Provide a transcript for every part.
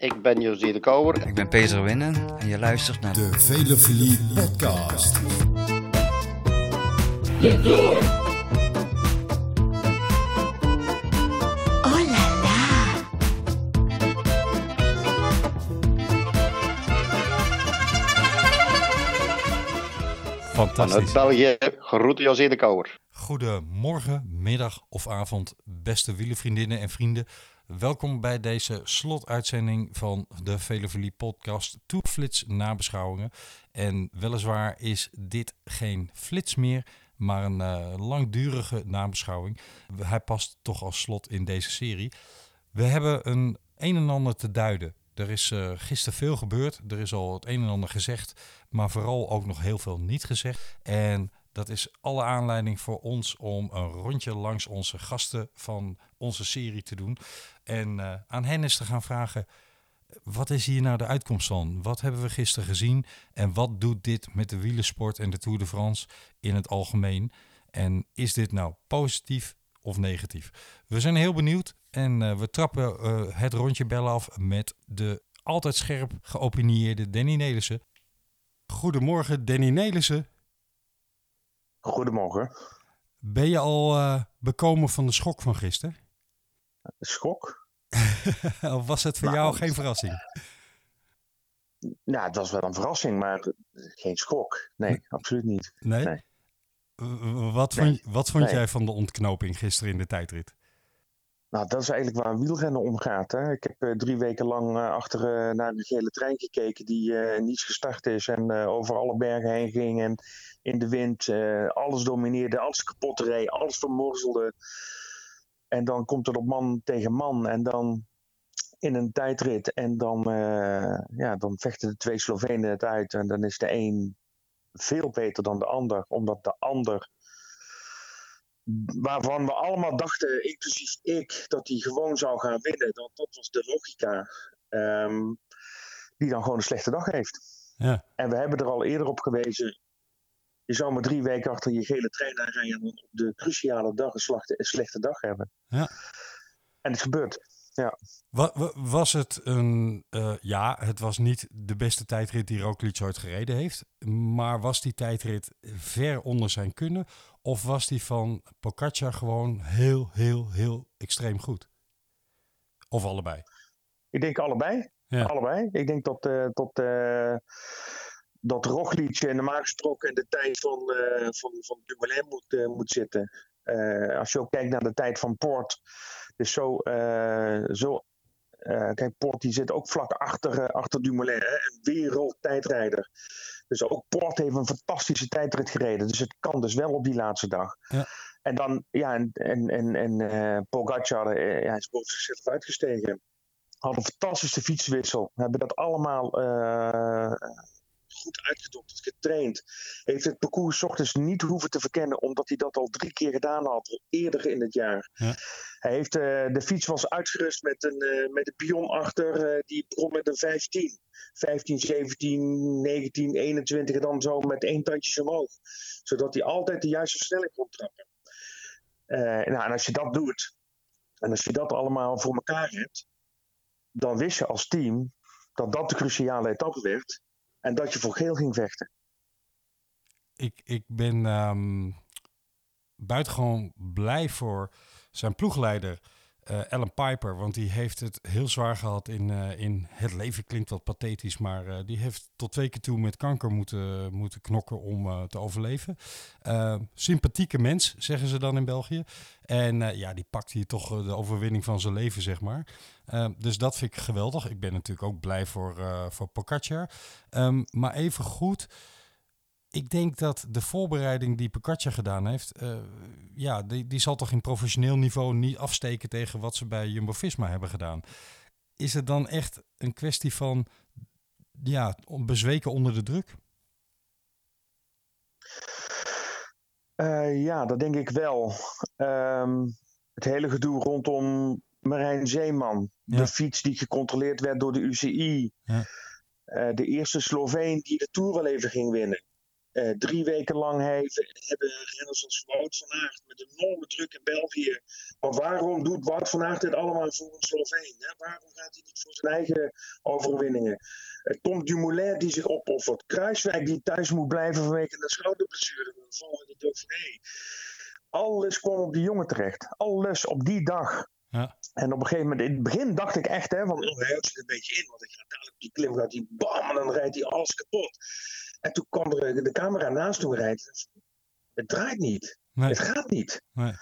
Ik ben José de Kouwer. Ik ben Peter Winnen en je luistert naar de Velofilie Podcast. Oh la la. Vanuit Fantastisch. België, groeten José de Kouwer. Goedemorgen, middag of avond, beste wielenvriendinnen en vrienden. Welkom bij deze slotuitzending van de Velofilie podcast Tourflits nabeschouwingen. En weliswaar is dit geen flits meer, maar een eh, langdurige nabeschouwing. Hij past toch als slot in deze serie. We hebben een een en ander te duiden. Er is eh, gisteren veel gebeurd. Er is al het een en ander gezegd, maar vooral ook nog heel veel niet gezegd. En dat is alle aanleiding voor ons om een rondje langs onze gasten van onze serie te doen. En eh, aan hen is te gaan vragen, wat is hier nou de uitkomst van? Wat hebben we gisteren gezien? En wat doet dit met de wielersport en de Tour de France in het algemeen? En is dit nou positief of negatief? We zijn heel benieuwd en eh, we trappen eh, het rondje bellen af met de altijd scherp geopinieerde Danny Nelissen. Goedemorgen Danny Nelissen. Goedemorgen. Ben je al bekomen van de schok van gisteren? Schok? of was het voor Nou, jou het- geen verrassing? Nou, het was wel een verrassing, maar geen schok. Nee, absoluut niet. Nee? Wat Nee. vond, wat vond jij van de ontknoping gisteren in de tijdrit? Nou, dat is eigenlijk waar wielrennen om gaat. Hè. Ik heb eh, drie weken lang eh, achter eh, naar de gele trein gekeken die niets gestart is en over alle bergen heen ging en in de wind alles domineerde, alles kapot reed, alles vermorzelde. En dan komt het op man tegen man en dan in een tijdrit en dan, eh, ja, dan vechten de twee Slovenen het uit en dan is de een veel beter dan de ander, omdat de ander waarvan we allemaal dachten, inclusief ik, dat hij gewoon zou gaan winnen. Dat, dat was de logica. ehm, die dan gewoon een slechte dag heeft. Ja. En we hebben er al eerder op gewezen. Je zou maar drie weken achter je gele trein aanrijden en op de cruciale dag een, slachte- een slechte dag hebben. Ja. En het gebeurt. Wa- was het een... eh, ja, het was niet de beste tijdrit die Roglic ooit gereden heeft. Maar was die tijdrit ver onder zijn kunnen? Of was die van Pogacar gewoon heel, heel, heel extreem goed? Of allebei? Ik denk allebei. Ja. Allebei. Ik denk dat, dat, eh dat Roglic normaal gesproken in de tijd van, eh van, van Dumoulin moet, eh, moet zitten. Eh, als je ook kijkt naar de tijd van Poort. Dus zo, zo kijk, Poort die zit ook vlak achter, achter Dumoulin. Hè? Een wereldtijdrijder. Dus ook Poort heeft een fantastische tijdrit gereden. Dus het kan dus wel op die laatste dag. Ja. En dan, ja, en, en, en, en Pogacar ja, hij is boven zichzelf uitgestegen had een fantastische fietswissel. We hebben dat allemaal goed uitgedokterd, getraind. Heeft het parcours ochtends niet hoeven te verkennen, omdat hij dat al drie keer gedaan had, al eerder in het jaar. Ja. Hij heeft, eh, de fiets was uitgerust met een, eh, met een pion achter, eh, die begon met een 15. 15, 17, 19, 21 en dan zo met één tandje omhoog. Zodat hij altijd de juiste versnelling kon trappen. Nou, en als je dat doet, en als je dat allemaal voor elkaar hebt, dan wist je als team dat dat de cruciale etappe werd. En dat je voor geel ging vechten. ik, ik ben ehm buitengewoon blij voor zijn ploegleider eh Alan Piper. Want die heeft het heel zwaar gehad in, eh, in het leven. Klinkt wat pathetisch, maar eh, die heeft tot twee keer toe met kanker moeten, moeten knokken om te overleven. Sympathieke mens, zeggen ze dan in België. En ja, die pakt hier toch de overwinning van zijn leven, zeg maar. Dus dat vind ik geweldig. Ik ben natuurlijk ook blij voor, voor. Ehm, maar even goed ik denk dat de voorbereiding die Pocaccia gedaan heeft, eh, ja, die, die zal toch in professioneel niveau niet afsteken tegen wat ze bij Jumbo-Visma hebben gedaan. Is het dan echt een kwestie van, ja, bezweken onder de druk? Eh, ja, dat denk ik wel. Ehm, het hele gedoe rondom Marijn Zeeman. Ja. De fiets die gecontroleerd werd door de UCI. Ja. Eh, de eerste Sloveen die de Tour wel even ging winnen. Eh, drie weken lang heeft, hebben renners als Wout van Aert met enorme druk in België. Maar waarom doet Wout van Aert dit allemaal voor een Sloveen? Hè? Waarom gaat hij niet voor zijn eigen overwinningen? Eh, Tom Dumoulin die zich opoffert. Kruiswijk die thuis moet blijven vanwege een schouderblessure van de volgende Dauphiné. Alles kwam op die jongen terecht. Alles op die dag. Ja. En op een gegeven moment, in het begin dacht ik echt, hè, van, oh, hij houdt zich een beetje in. Want ik ga dadelijk op die klim, gaat hij bam, en dan rijdt hij alles kapot. En toen kwam er de camera naast toe rijden. Het draait niet. Nee. Het gaat niet. Nee.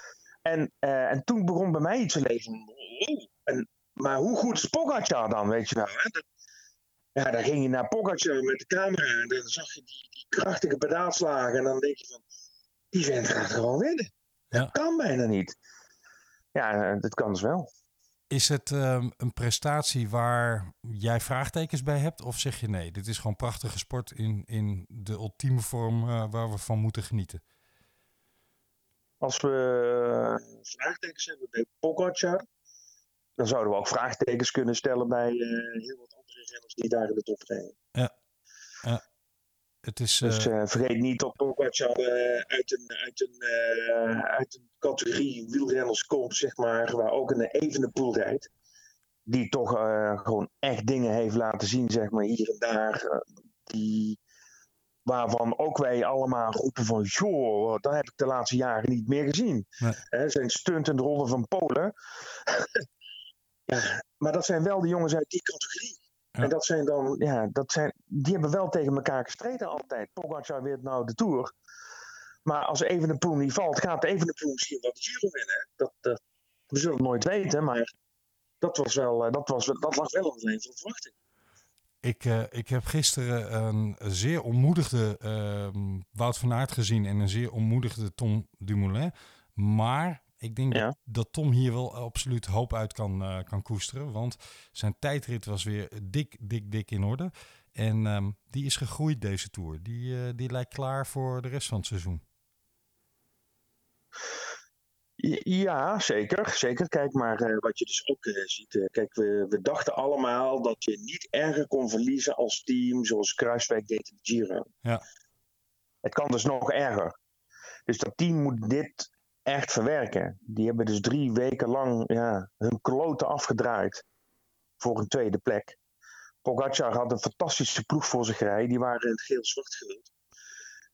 En, eh, en toen begon bij mij iets te leven. Oh, en, maar hoe goed is Pogacar dan, weet je wel? Hè? Ja, dan ging je naar Pogacar met de camera en dan zag je die, die krachtige pedaalslagen. En dan denk je van, die vent gaat gewoon winnen. Ja. Dat kan bijna niet. Ja, eh, dat kan dus wel. Is het ehm, een prestatie waar jij vraagtekens bij hebt? Of zeg je nee, dit is gewoon prachtige sport in, in de ultieme vorm eh, waar we van moeten genieten? Als we eh, vraagtekens hebben bij Pogacar, dan zouden we ook vraagtekens kunnen stellen bij eh, heel wat andere renners die daar in de top rijden. Het is, Dus eh, eh, vergeet niet dat Pogacar eh, uit, een, uit, een, uit een categorie wielrenners komt, zeg maar, waar ook een Evenepoel rijdt. Die toch gewoon echt dingen heeft laten zien, zeg maar, hier en daar. die, waarvan ook wij allemaal roepen van, joh, dat heb ik de laatste jaren niet meer gezien. Nee. Zijn stunt in de ronde van Polen. ja, maar dat zijn wel de jongens uit die categorie. Ja. En dat zijn dan, ja, dat zijn, die hebben wel tegen elkaar gestreden altijd. Pogacar wint nou de Tour. Maar als Evenepoel niet valt, gaat Evenepoel misschien wel de Giro winnen. Dat, dat, we zullen het nooit weten, maar dat, was wel, eh, dat, was, dat lag wel een van de verwachting. ik, eh, ik heb gisteren een zeer ontmoedigde ehm, Wout van Aert gezien en een zeer ontmoedigde Tom Dumoulin. Maar ik denk Ja. dat, Tom hier wel absoluut hoop uit kan, eh, kan koesteren. Want zijn tijdrit was weer dik, dik, dik in orde. En ehm, die is gegroeid deze Tour. Die, eh, die lijkt klaar voor de rest van het seizoen. Ja, zeker. zeker. Kijk maar eh, wat je dus ook ziet. kijk, we, we dachten allemaal dat je niet erger kon verliezen als team zoals Kruiswijk deed in de Giro. Ja. Het kan dus nog erger. Dus dat team moet dit echt verwerken. Die hebben dus drie weken lang ja, hun kloten afgedraaid voor een tweede plek. Pogacar had een fantastische ploeg voor zich rijden. Die waren in het geel-zwart gehuld.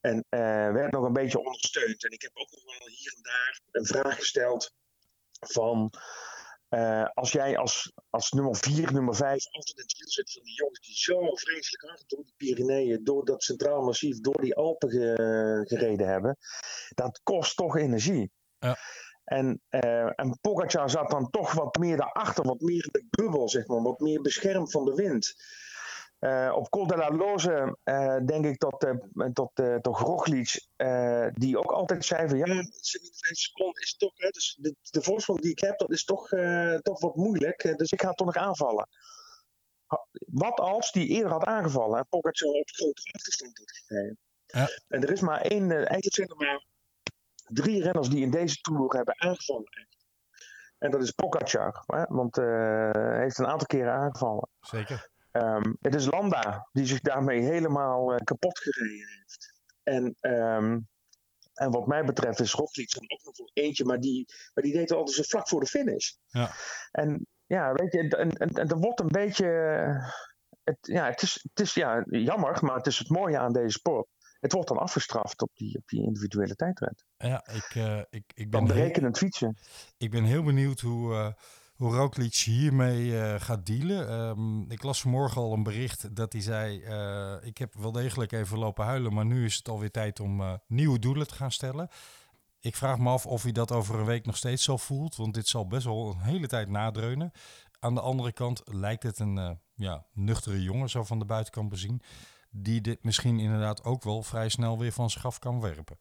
En eh, werd nog een beetje ondersteund. En ik heb ook nog wel hier en daar een vraag gesteld van... eh, als jij als, als nummer 4, nummer 5 altijd in het wiel zit van die jongens die zo vreselijk hard door die Pyreneeën, door dat Centraal Massief, door die Alpen ge- gereden hebben, dat kost toch energie. Ja. En, eh en Pogacar zat dan toch wat meer daarachter, wat meer in de bubbel, zeg maar, wat meer beschermd van de wind. Eh, op Col de la Loze eh, denk ik dat, eh, dat, eh, toch Roglic, eh, die ook altijd zei van ja, 57 seconden is toch, hè, dus de, de voorsprong die ik heb, dat is toch, eh, toch wat moeilijk. dus ik ga toch nog aanvallen. Wat als die eerder had aangevallen en Pogacar op grote achterstand had gekregen? Ja. En er is maar één, eigenlijk zijn er maar drie renners die in deze Tour hebben aangevallen. En dat is Pogacar, hè, want eh, hij heeft een aantal keren aangevallen. Zeker. Ehm, het is Landa die zich daarmee helemaal eh, kapot gereden heeft. En, ehm, en wat mij betreft is Roglic dan ook nog eentje, maar die, maar die deed het altijd zo vlak voor de finish. Ja. En ja, weet je, en, en, en er wordt een beetje. eh, Het, ja, het is, het is ja, jammer, maar het is het mooie aan deze sport. Het wordt dan afgestraft op die, op die individuele tijdrit. Ja, ik, eh, ik, ik, ben heel, berekenend fietsen. ik ben heel benieuwd hoe, eh hoe Roglic hiermee eh, gaat dealen. Ehm, ik las vanmorgen al een bericht dat hij zei... ik heb wel degelijk even lopen huilen... maar nu is het alweer tijd om nieuwe doelen te gaan stellen. Ik vraag me af of hij dat over een week nog steeds zo voelt... want dit zal best wel een hele tijd nadreunen. Aan de andere kant lijkt het een ja, nuchtere jongen... zo van de buitenkant bezien... die dit misschien inderdaad ook wel vrij snel weer van zich af kan werpen.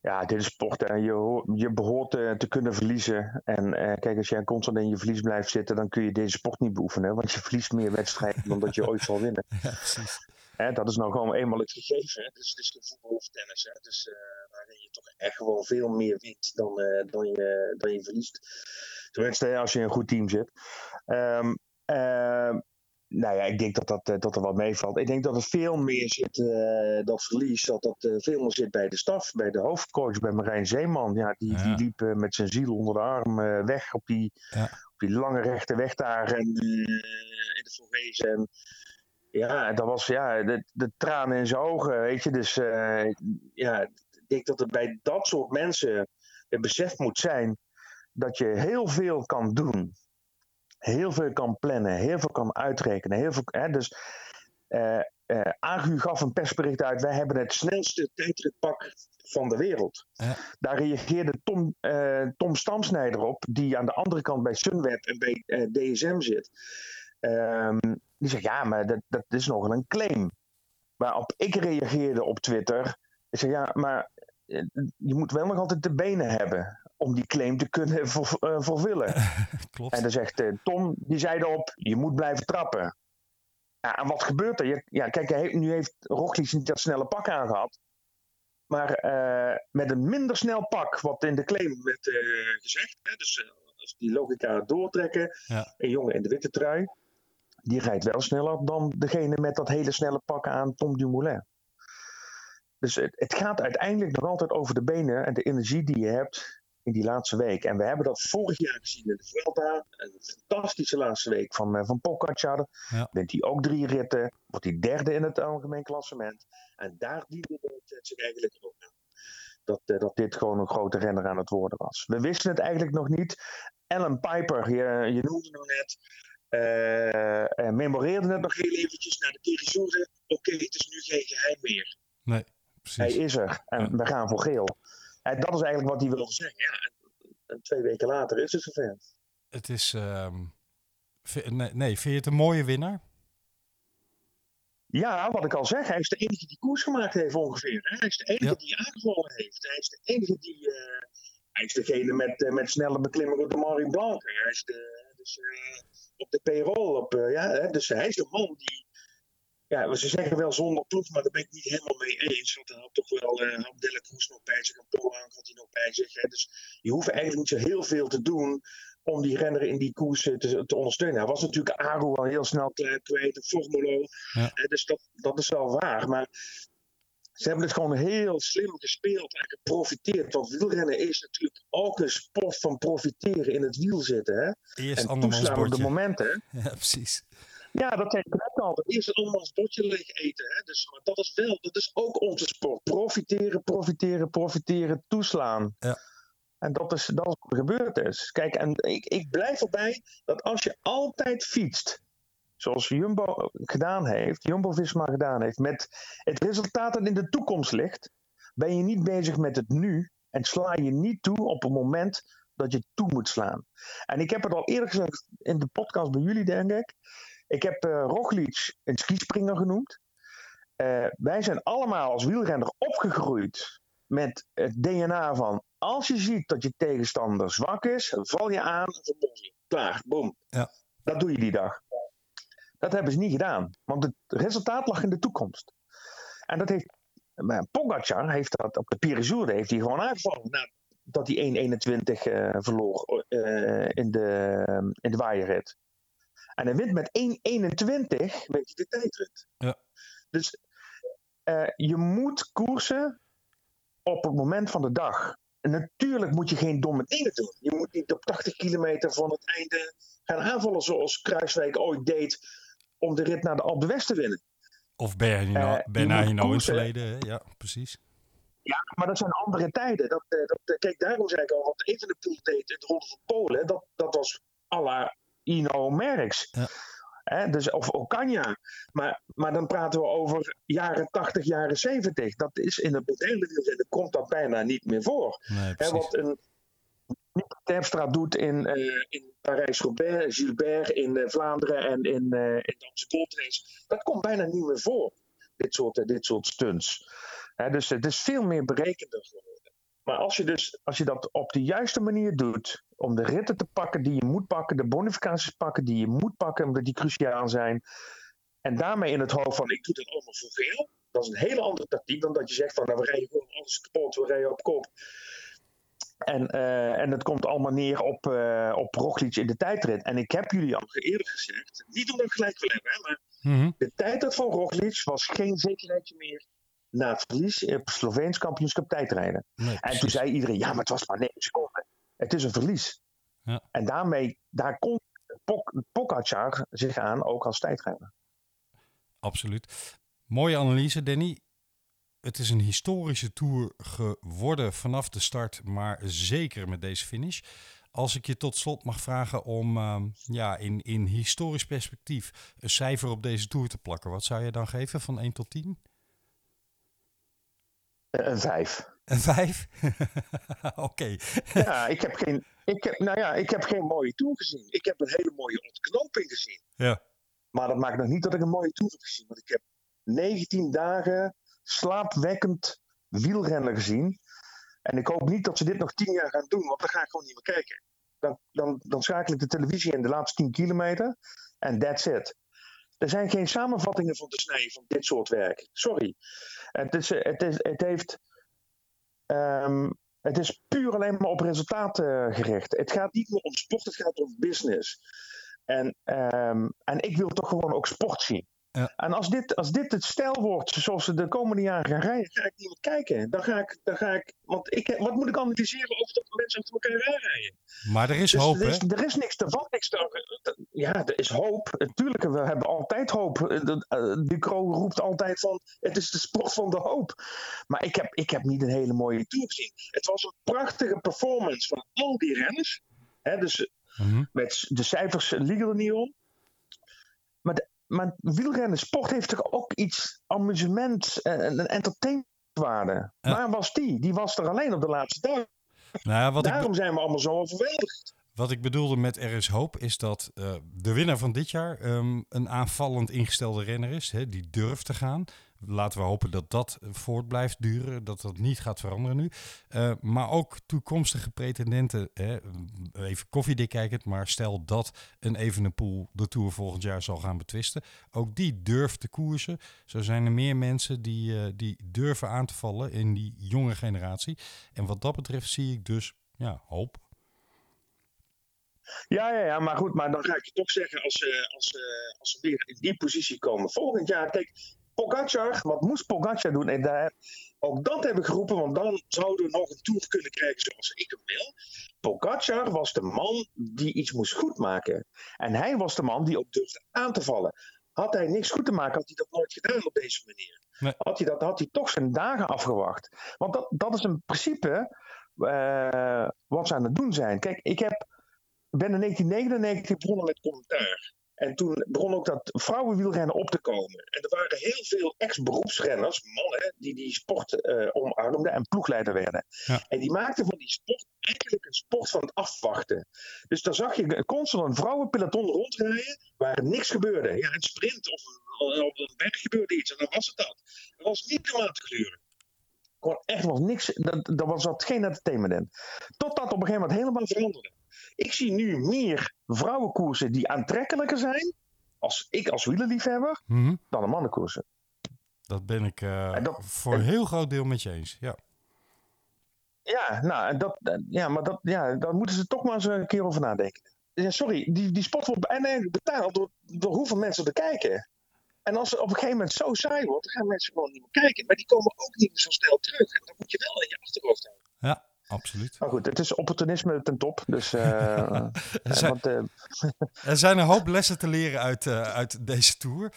Ja, dit is sport. Je, je behoort eh, te kunnen verliezen. En eh, kijk, als jij constant in je verlies blijft zitten, dan kun je deze sport niet beoefenen. Want je verliest meer wedstrijden dan dat je ooit zal winnen. Ja, precies. Hè, dat is nou gewoon eenmaal het gegeven. Hè. Dus het is geen voetbal of tennis. Hè. Dus eh, waarin je toch echt gewoon veel meer wint dan, dan, je, dan je verliest. Tenminste, als je in een goed team zit. Ehm, nou ja, ik denk dat, dat, dat er wat meevalt. Ik denk dat het veel meer zit, dat verlies, dat dat veel meer zit bij de staf, bij de hoofdcoach, bij Marijn Zeeman. Ja, die, die liep met zijn ziel onder de arm weg op die, ja. op die lange rechte weg daar en, in de Forgezen. En ja, dat was ja, de, de tranen in zijn ogen, weet je. Dus ja, ik denk dat het bij dat soort mensen het besef moet zijn dat je heel veel kan doen. Heel veel kan plannen, heel veel kan uitrekenen. Heel veel, hè, dus uh, uh, Agu gaf een persbericht uit: wij hebben het snelste tijdritpak van de wereld. Daar reageerde Tom, uh, Tom Stamsnijder op, die aan de andere kant bij Sunweb en bij DSM zit. Um, die zegt: ja, maar dat, dat is nogal een claim. Waarop ik reageerde op Twitter. Ik zeg: ja, maar je moet wel nog altijd de benen hebben om die claim te kunnen ver, uh, vervullen. Klopt. En dan zegt uh, Tom, die zei erop, je moet blijven trappen. Ja, en wat gebeurt er? Je, ja, kijk, hij, nu heeft Roglic niet dat snelle pak aangehad. Maar uh, met een minder snel pak, wat in de claim werd gezegd. Hè, dus als die logica doortrekken. Ja. Een jongen in de witte trui. Die rijdt wel sneller dan degene met dat hele snelle pak aan Tom Dumoulin. Dus het, het gaat uiteindelijk nog altijd over de benen en de energie die je hebt in die laatste week. En we hebben dat vorig jaar gezien in de Vuelta. Een fantastische laatste week van, uh, van Pogacar. Ja. Wint hij ook drie ritten. Wordt hij derde in het algemeen klassement. En daar diende het zich eigenlijk ook aan. Dat, uh, dat dit gewoon een grote renner aan het worden was. We wisten het eigenlijk nog niet. Alan Piper, je, je noemde hem net. Uh, memoreerde het nog heel eventjes naar de Terizure. Oké, okay, het is nu geen geheim meer. Nee, precies. Hij is er en ja. we gaan voor geel. En dat is eigenlijk wat hij wilde zeggen. Ja, en, twee weken later is het zover. Het is. Um, nee, nee, vind je het een mooie winnaar? Ja, wat ik al zeg, hij is de enige die koers gemaakt heeft ongeveer. Hè? Hij is de enige ja. die aangevallen heeft. Hij is de enige die. Uh, hij is degene met, uh, met snelle beklimming op de Marie Blanc. Hij is de, dus, uh, op de payroll. Op, ja, hè? Dus hij is de man die, ja, ze zeggen wel zonder ploeg, maar daar ben ik niet helemaal mee eens. Want dan had toch wel uh, Delle Kroes nog bij zich en Polaan had hij nog bij zich. Hè. Dus je hoeft eigenlijk niet zo heel veel te doen om die renner in die koers te, te ondersteunen. Hij was natuurlijk Aru al heel snel kwijt, een. Ja. Hè, dus dat, dat is wel waar. Maar ze hebben het gewoon heel slim gespeeld en geprofiteerd. Want wielrennen is natuurlijk ook een sport van profiteren in het wiel zitten. Hè? Eerst en toeslaan op de momenten. Ja, precies. Ja, dat zeg ik net al. Eerst een andermans bordje leeg eten. Hè? Dus, maar dat is wel, dat is ook onze sport. Profiteren, profiteren, profiteren, toeslaan. Ja. En dat is, dat is wat er gebeurd is. Kijk, en ik, ik blijf erbij dat als je altijd fietst, zoals Jumbo gedaan heeft, Jumbo-Visma gedaan heeft, met het resultaat dat in de toekomst ligt, ben je niet bezig met het nu en sla je niet toe op het moment dat je toe moet slaan. En ik heb het al eerder gezegd in de podcast bij jullie, denk ik. Ik heb uh, Roglic een skispringer genoemd. Uh, wij zijn allemaal als wielrenner opgegroeid met het DNA van als je ziet dat je tegenstander zwak is, val je aan en je. Klaar, boom. Ja. Dat doe je die dag. Dat hebben ze niet gedaan, want het resultaat lag in de toekomst. En dat heeft, Pogacar heeft dat op de Pyreneeën heeft hij gewoon aangevallen. Nou, dat hij 1.21 uh, verloor uh, in de, in de waaierrit. En hij wint met 1.21, weet je, de tijdrit. Ja. Dus uh, je moet koersen op het moment van de dag. En natuurlijk moet je geen domme dingen doen. Je moet niet op 80 kilometer van het einde gaan aanvallen zoals Kruiswijk ooit deed om de rit naar de Alpe d'Huez te winnen. Of Bernardino uh, in het verleden, ja, precies. Ja, maar dat zijn andere tijden. Dat, dat, kijk, daarom zei ik al, wat Evenepoel deed in de Ronde van Polen, dat, dat was à la Ino Merckx. Ja. Hè, dus, of Okanja. Maar, maar dan praten we over jaren 80, jaren 70. Dat is in het moderne wielrennen komt dat bijna niet meer voor. Nee, wat een Terpstra doet in, uh, in Parijs-Roubaix, Gilbert in uh, Vlaanderen en in, uh, in Amsterdam. Dat komt bijna niet meer voor. Dit soort, dit soort stunts. Dus het is veel meer berekender geworden. Maar als je, dus, als je dat op de juiste manier doet, om de ritten te pakken die je moet pakken, de bonificaties pakken die je moet pakken, omdat die cruciaal zijn, en daarmee in het hoofd van ik doe het allemaal voor veel, dat is een hele andere tactiek dan dat je zegt van nou we rijden gewoon alles kapot, we rijden op kop. En, uh, en het komt allemaal neer op, uh, op Roglic in de tijdrit. En ik heb jullie al eerder gezegd, niet omdat ik gelijk wil hebben, maar mm -hmm. de tijdrit van Roglic was geen zekerheidje meer na het verlies op het Sloveens kampioenschap tijdrijden. Nee, en toen zei iedereen, ja, maar het was maar 9 seconden. Het is een verlies. Ja. En daarmee, daar kon Pok, Pogacar zich aan, ook als tijdrijder. Absoluut. Mooie analyse, Danny. Het is een historische tour geworden vanaf de start, maar zeker met deze finish. Als ik je tot slot mag vragen om uh, ja, in, in historisch perspectief een cijfer op deze tour te plakken, wat zou je dan geven van 1 tot 10? Een 5. Een 5? Oké. Okay. ja, ik heb, geen, ik, heb, nou ja, ik heb geen mooie tour gezien. Ik heb een hele mooie ontknoping gezien. Ja. Maar dat maakt nog niet dat ik een mooie tour heb gezien. Want ik heb 19 dagen slaapwekkend wielrennen gezien. En ik hoop niet dat ze dit nog tien jaar gaan doen, want dan ga ik gewoon niet meer kijken. Dan, dan, dan schakel ik de televisie in de laatste 10 kilometer en that's it. Er zijn geen samenvattingen van te snijden van dit soort werk. Sorry. Het, is, het, is, het heeft. Um, het is puur alleen maar op resultaten gericht. Het gaat niet meer om sport, het gaat om business. En, um, en ik wil toch gewoon ook sport zien. Ja. En als dit, als dit het stijl wordt zoals ze de komende jaren gaan rijden, ga ik niet meer kijken. Dan ga ik, dan ga ik want ik, wat moet ik analyseren over dat mensen achter elkaar rijden? Maar er is dus hoop, er is, hè? Er is niks, er valt niks te, Ja, er is hoop. Natuurlijk, we hebben altijd hoop. Ducro roept altijd van, het is de sport van de hoop. Maar ik heb, ik heb niet een hele mooie tour gezien. Het was een prachtige performance van al die renners. Hè, dus mm -hmm. met de cijfers liegen er niet om. Maar de maar wielrennen, sport heeft toch ook iets amusement en, en entertainmentwaarde. Ja. Waar was die? Die was er alleen op de laatste dag. Nou wat Daarom ik zijn we allemaal zo overweldigd. Wat ik bedoelde met Er is hoop, is dat uh, de winnaar van dit jaar um, een aanvallend ingestelde renner is. Hè, die durft te gaan. Laten we hopen dat dat voort blijft duren, dat dat niet gaat veranderen nu. Uh, maar ook toekomstige pretendenten, hè, even koffiedik kijkend, maar stel dat een Evenepoel de Tour volgend jaar zal gaan betwisten. Ook die durft te koersen. Zo zijn er meer mensen die, uh, die durven aan te vallen in die jonge generatie. En wat dat betreft zie ik dus ja, hoop. Ja, ja, ja, maar goed, maar dan ga ik je toch zeggen, als, uh, als, als ze weer in die positie komen volgend jaar, kijk, Pogacar, wat moest Pogacar doen? En daar, ook dat heb ik geroepen, want dan zouden we nog een tour kunnen krijgen zoals ik hem wil. Pogacar was de man die iets moest goedmaken. En hij was de man die ook durfde aan te vallen. Had hij niks goed te maken, had hij dat nooit gedaan op deze manier. Nee. Had, hij dat, had hij toch zijn dagen afgewacht. Want dat, dat is een principe uh, wat ze aan het doen zijn. Kijk, ik heb, ben in 1999 begonnen met commentaar. En toen begon ook dat vrouwenwielrennen op te komen. En er waren heel veel ex-beroepsrenners, mannen, die die sport uh, omarmden en ploegleider werden. Ja. En die maakten van die sport eigenlijk een sport van het afwachten. Dus dan zag je constant een vrouwenpeloton rondrijden waar niks gebeurde. Ja, een sprint of op een berg gebeurde iets en dan was het dat. Dat was niet normaal te gluren. Gewoon echt was niks, daar was dat geen entertainment in. Totdat op een gegeven moment helemaal veranderde. Ik zie nu meer vrouwenkoersen die aantrekkelijker zijn, als ik als wielerliefhebber, mm -hmm. dan de mannenkoersen. Dat ben ik uh, dat, voor een heel groot deel met je eens, ja. Ja, nou, dat, ja, maar dat, ja, daar moeten ze toch maar eens een keer over nadenken. Ja, sorry, die, die sport wordt eigenlijk betaald door, door hoeveel mensen er kijken. En als het op een gegeven moment zo saai wordt, dan gaan mensen gewoon niet meer kijken. Maar die komen ook niet zo snel terug. En dat moet je wel in je achterhoofd houden. Ja, absoluut. Maar goed, het is opportunisme ten top. Dus, uh, er, zijn, want, uh, er zijn een hoop lessen te leren uit, uit deze tour.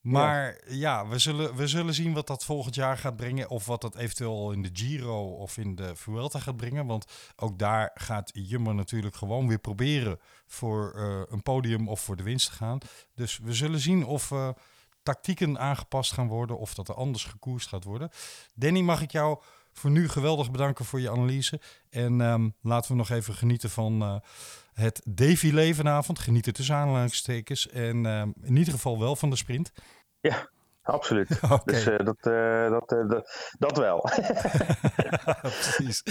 Maar ja. ja, we, zullen, we zullen zien wat dat volgend jaar gaat brengen. Of wat dat eventueel in de Giro of in de Vuelta gaat brengen. Want ook daar gaat Jumbo natuurlijk gewoon weer proberen voor een podium of voor de winst te gaan. Dus we zullen zien of tactieken aangepast gaan worden of dat er anders gekoerst gaat worden. Danny, mag ik jou voor nu geweldig bedanken voor je analyse. En um, laten we nog even genieten van uh, het défilé vanavond. Genieten tussen aanhalingstekens. En um, in ieder geval wel van de sprint. Ja, absoluut. okay. Dus uh, dat, uh, dat, dat, dat wel. Precies.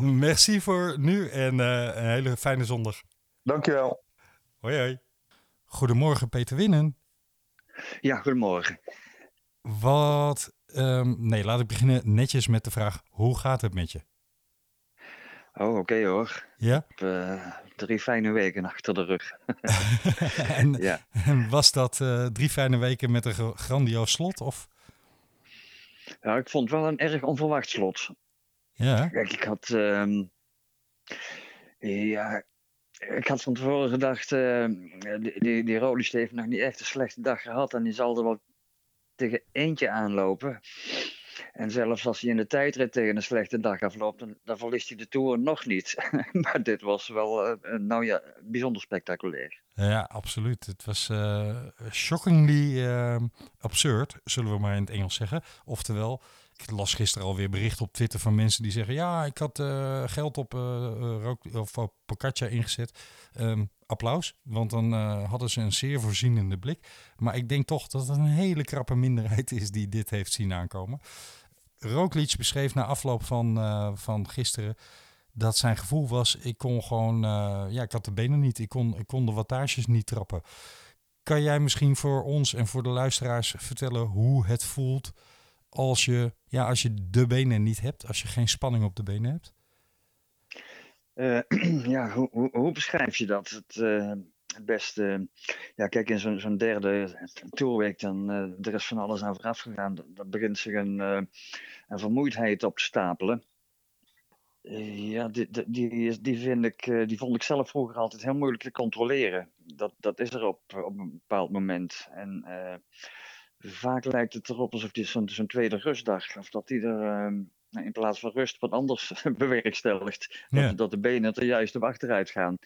Merci voor nu en een hele fijne zondag. Dankjewel. Hoi hoi. Goedemorgen Peter Winnen. Ja, goedemorgen. Wat, um, nee, laat ik beginnen netjes met de vraag, hoe gaat het met je? Oh, oké hoor. Ja? Ik heb uh, drie fijne weken achter de rug. en, ja. en was dat uh, drie fijne weken met een grandioos slot? Of? Ja, ik vond het wel een erg onverwacht slot. Ja. Kijk, ik had. Uh, ja, ik had van tevoren gedacht. Uh, die, die, die Roglic heeft nog niet echt een slechte dag gehad. En die zal er wel tegen eentje aanlopen. En zelfs als hij in de tijdrit tegen een slechte dag afloopt, dan, dan verliest hij de Tour nog niet. maar dit was wel, uh, nou ja, bijzonder spectaculair. Ja, absoluut. Het was uh, shockingly uh, absurd, zullen we maar in het Engels zeggen. Oftewel, ik las gisteren alweer berichten op Twitter van mensen die zeggen... ja, ik had uh, geld op, of op Pocaccia ingezet. Um, applaus, want dan hadden ze een zeer voorzienende blik. Maar ik denk toch dat het een hele krappe minderheid is die dit heeft zien aankomen. Roglic beschreef na afloop van, van gisteren dat zijn gevoel was, ik kon gewoon, uh, ja, ik had de benen niet, ik kon, ik kon de wattages niet trappen. Kan jij misschien voor ons en voor de luisteraars vertellen hoe het voelt als je, ja, als je de benen niet hebt, als je geen spanning op de benen hebt? Uh, ja, hoe, hoe, beschrijf je dat? Het, uh, het beste, ja, kijk, in zo'n derde tourweek, dan er is van alles aan vooraf gegaan. Dan begint zich een, een vermoeidheid op te stapelen. Ja, die, die, die, vind ik, die vond ik zelf vroeger altijd heel moeilijk te controleren. Dat, dat is er op, op een bepaald moment. En vaak lijkt het erop alsof zo'n zo'n tweede rustdag, of dat die er uh, in plaats van rust wat anders bewerkstelligt. Ja. Dat, dat de benen er juist op achteruit gaan.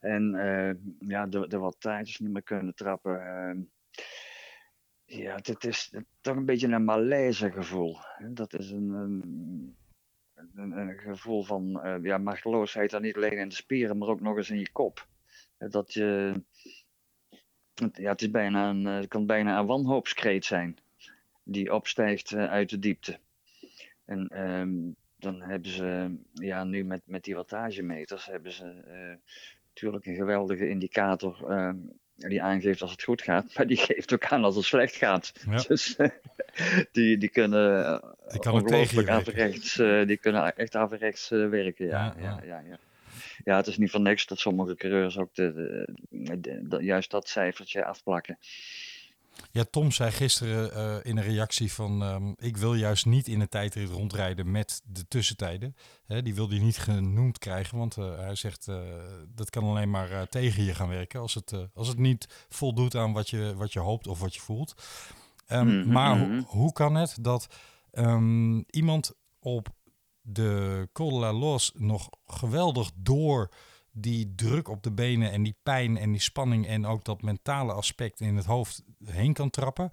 En uh, ja, de, de wat tijdens niet meer kunnen trappen. ja, dit is toch een beetje een malaise gevoel. Dat is een, een gevoel van uh, ja, machteloosheid dan niet alleen in de spieren, maar ook nog eens in je kop. Dat je, ja, het, is bijna een, het kan bijna een wanhoopskreet zijn die opstijgt uit de diepte. En um, dan hebben ze, ja, nu met, met die wattagemeters hebben ze uh, natuurlijk een geweldige indicator uh, die aangeeft als het goed gaat, maar die geeft ook aan als het slecht gaat. Ja. Dus die, die kunnen die kan ongelooflijk averechts, uh, die kunnen echt averechts werken. Ja, ja, ja. ja, ja. ja, het is niet van niks dat sommige coureurs ook de, de, de, de, juist dat cijfertje afplakken. Ja, Tom zei gisteren uh, in een reactie van... Um, ik wil juist niet in de tijdrit rondrijden met de tussentijden. Die wil hij niet genoemd krijgen, want uh, hij zegt... Uh, dat kan alleen maar tegen je gaan werken... als het, als het niet voldoet aan wat je, wat je hoopt of wat je voelt. Um, mm -hmm. Maar ho hoe kan het dat um, iemand op de Col de la Los nog geweldig door die druk op de benen en die pijn en die spanning en ook dat mentale aspect in het hoofd heen kan trappen.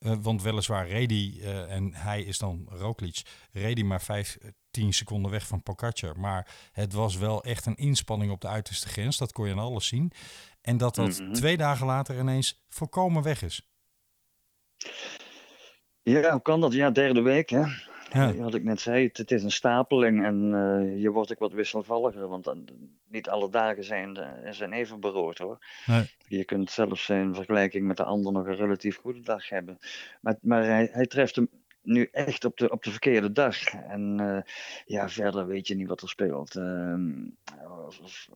Uh, want weliswaar reed hij, uh, en hij is dan Roglic, reed hij maar 5, 10 seconden weg van Pogacar. Maar het was wel echt een inspanning op de uiterste grens, dat kon je aan alles zien. En dat dat mm -hmm. twee dagen later ineens volkomen weg is. Ja, hoe kan dat? Ja, derde week hè. Ja. Wat ik net zei, het, het is een stapeling en uh, je wordt ook wat wisselvalliger, want uh, niet alle dagen zijn, zijn even beroerd hoor. Nee. Je kunt zelfs in vergelijking met de ander nog een relatief goede dag hebben. Maar, maar hij, hij treft hem nu echt op de, op de verkeerde dag. En ja, verder weet je niet wat er speelt. Ehm, of,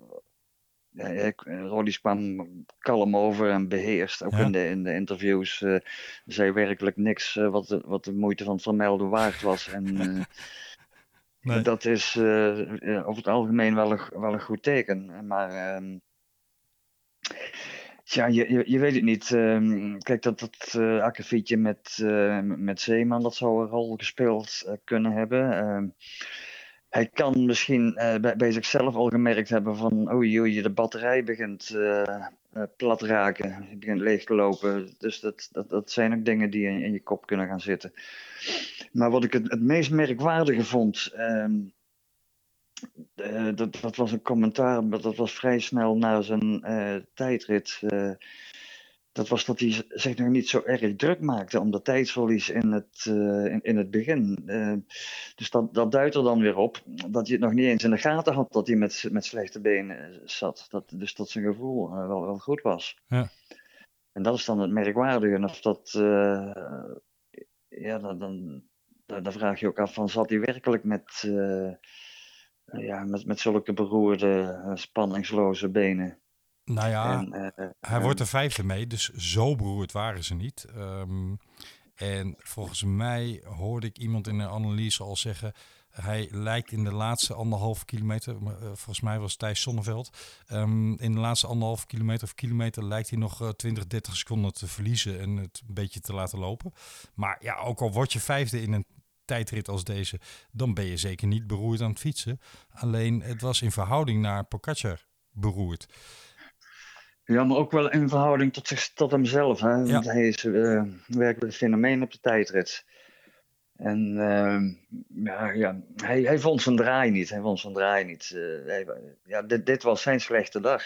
ja, Roddy kwam kalm over en beheerst. Ook ja. in, de, in de interviews uh, zei werkelijk niks uh, wat, de, wat de moeite van het vermelden waard was. En uh, nee. dat is over het algemeen wel een, wel een goed teken. Maar um, ja, je, je, je, weet het niet. Um, kijk, dat, dat uh, akkefietje met, met Zeeman, dat zou een rol gespeeld kunnen hebben. Hij kan misschien uh, bij, zichzelf al gemerkt hebben van oei oei, de batterij begint uh, uh, plat raken, begint leeg te lopen. Dus dat, dat, dat zijn ook dingen die in, in, je kop kunnen gaan zitten. Maar wat ik het, het meest merkwaardige vond, um, dat, dat, was een commentaar, maar dat was vrij snel na zijn tijdrit dat was dat hij zich nog niet zo erg druk maakte om de tijdsverlies in het, uh, in, in, het begin. Uh, dus dat, dat duidt er dan weer op dat hij het nog niet eens in de gaten had dat hij met, met slechte benen zat. Dat, dus dat zijn gevoel uh, wel, wel goed was. Ja. En dat is dan het merkwaardige. En of dat, ja, dan, dan, dan, vraag je ook af van zat hij werkelijk met ja, met, met zulke beroerde, spanningsloze benen. Nou ja, en, uh, hij wordt er vijfde mee, dus zo beroerd waren ze niet. Um, en volgens mij hoorde ik iemand in een analyse al zeggen... Hij lijkt in de laatste anderhalve kilometer, uh, volgens mij was Thijs Sonneveld, um, in de laatste anderhalve kilometer of kilometer lijkt hij nog uh, 20, 30 seconden te verliezen en het een beetje te laten lopen. Maar ja, ook al word je vijfde in een tijdrit als deze, dan ben je zeker niet beroerd aan het fietsen. Alleen het was in verhouding naar Pogacar beroerd. Ja, maar ook wel in verhouding tot, zich, tot hemzelf. Hè? Ja. Want hij is uh, werkelijk een fenomeen op de tijdrit. En uh, ja, ja, hij, hij vond zijn draai niet. Hij vond zijn draai niet. Uh, hij, ja, dit, dit was zijn slechte dag.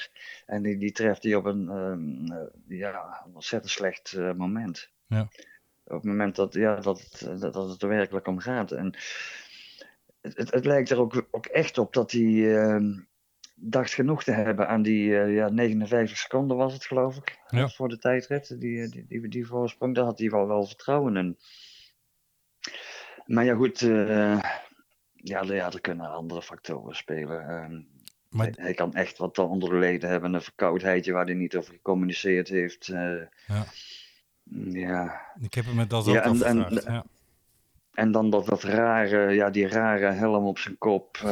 En die, die treft hij op een uh, ja, ontzettend slecht moment. Ja. Op het moment dat, ja, dat, het, dat, dat het er werkelijk om gaat. En het, het, het lijkt er ook, ook echt op dat hij ehm, dacht genoeg te hebben aan die uh, ja, 59 seconden was het geloof ik. Ja. Voor de tijdrit. Die, die, die, die voorsprong, daar had hij wel, wel vertrouwen in. Maar ja goed, uh, ja, ja, er kunnen andere factoren spelen. Uh, maar... hij, hij, kan echt wat onder de leden hebben. Een verkoudheidje waar hij niet over gecommuniceerd heeft. Ja. ja. Ik heb hem met dat ook ja, en, en, ja. en dan dat, dat rare, ja, die rare helm op zijn kop.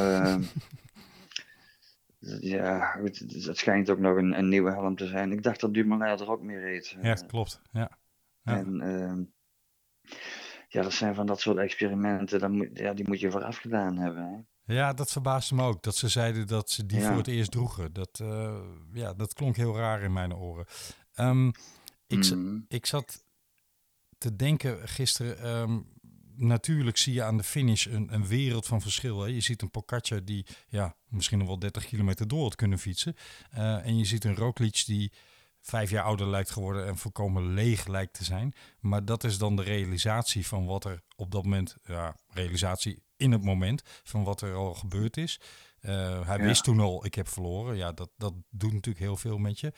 Ja, het, het, schijnt ook nog een, een, nieuwe helm te zijn. Ik dacht dat Dumoulin er ook mee reed. Ja, klopt. Ja. ja. En uh, ja, dat zijn van dat soort experimenten, dan moet, ja, die moet je vooraf gedaan hebben. Hè? Ja, dat verbaasde me ook. Dat ze zeiden dat ze die ja. voor het eerst droegen. Dat, uh, ja, dat klonk heel raar in mijn oren. Um, ik, mm. ik zat te denken gisteren... Um, natuurlijk zie je aan de finish een, een wereld van verschil. Hè. Je ziet een Pogacar die ja, misschien nog wel 30 kilometer door had kunnen fietsen. Uh, en je ziet een Roglic die vijf jaar ouder lijkt geworden en volkomen leeg lijkt te zijn. Maar dat is dan de realisatie van wat er op dat moment, ja, realisatie in het moment van wat er al gebeurd is. Uh, hij ja. wist toen al, ik heb verloren. Ja, dat, dat doet natuurlijk heel veel met je.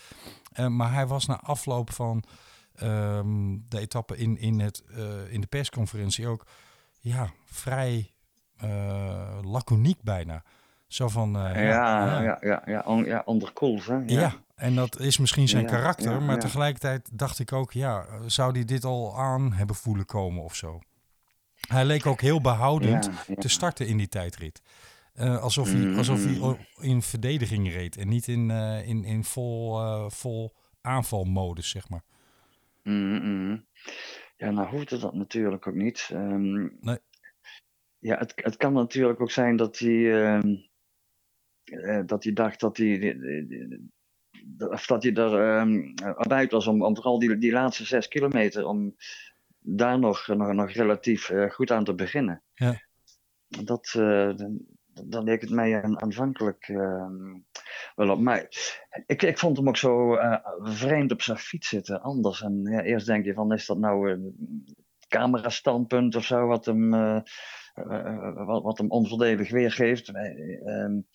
Uh, maar hij was na afloop van um, de etappe in, in, het, uh, in de persconferentie ook ja, vrij uh, laconiek bijna. Zo van. Uh, ja, ja, ja, ja, ja, on, ja onderkoeld. Hè? Ja. en dat is misschien zijn karakter, maar tegelijkertijd dacht ik ook, ja, zou hij dit al aan hebben voelen komen of zo? Hij leek ook heel behoudend te starten in die tijdrit. Uh, alsof, hij, mm-hmm. alsof hij in verdediging reed en niet in, uh, in, in vol, uh, vol aanvalmodus, zeg maar. Mm-hmm. Ja, nou hoefde dat natuurlijk ook niet. Um, nee. Ja, het, het kan natuurlijk ook zijn dat hij, uh, uh, dat hij dacht dat hij, of dat hij er uit was om, om vooral die, die laatste zes kilometer, om daar nog, nog, nog relatief uh, goed aan te beginnen. Ja. Dat, dan leek het mij aanvankelijk uh, wel op. Maar ik, ik vond hem ook zo uh, vreemd op zijn fiets zitten, anders. En ja, eerst denk je van, is dat nou een camerastandpunt of zo, wat hem, uh, wat, wat hem onvoordelig weergeeft. Um,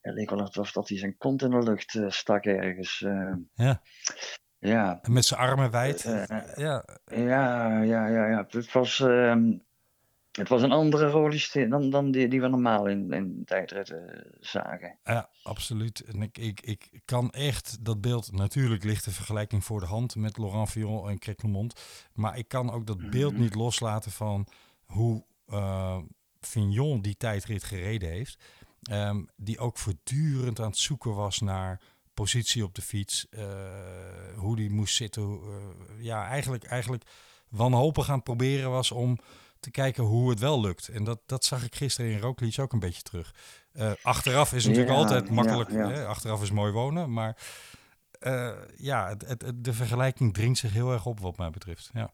het leek wel alsof dat hij zijn kont in de lucht stak ergens. ja. Ja. En met zijn armen wijd. ja. ja, ja, ja, ja. Het was... Um, het was een andere rol dan, dan die, die we normaal in, in tijdritten zagen. Ja, absoluut. En ik, ik, ik kan echt dat beeld... Natuurlijk ligt de vergelijking voor de hand met Laurent Fillon en Clermont. Maar ik kan ook dat beeld niet loslaten van hoe uh, Fignon die tijdrit gereden heeft. Um, die ook voortdurend aan het zoeken was naar positie op de fiets. Uh, hoe die moest zitten. Uh, ja, eigenlijk, eigenlijk wanhopig aan het proberen was om te kijken hoe het wel lukt. En dat, dat zag ik gisteren in Rooklies ook een beetje terug. Uh, achteraf is natuurlijk ja, altijd makkelijk. Ja, ja. Hè? Achteraf is mooi wonen. Maar uh, ja, het, het, de vergelijking dringt zich heel erg op wat mij betreft. Ja,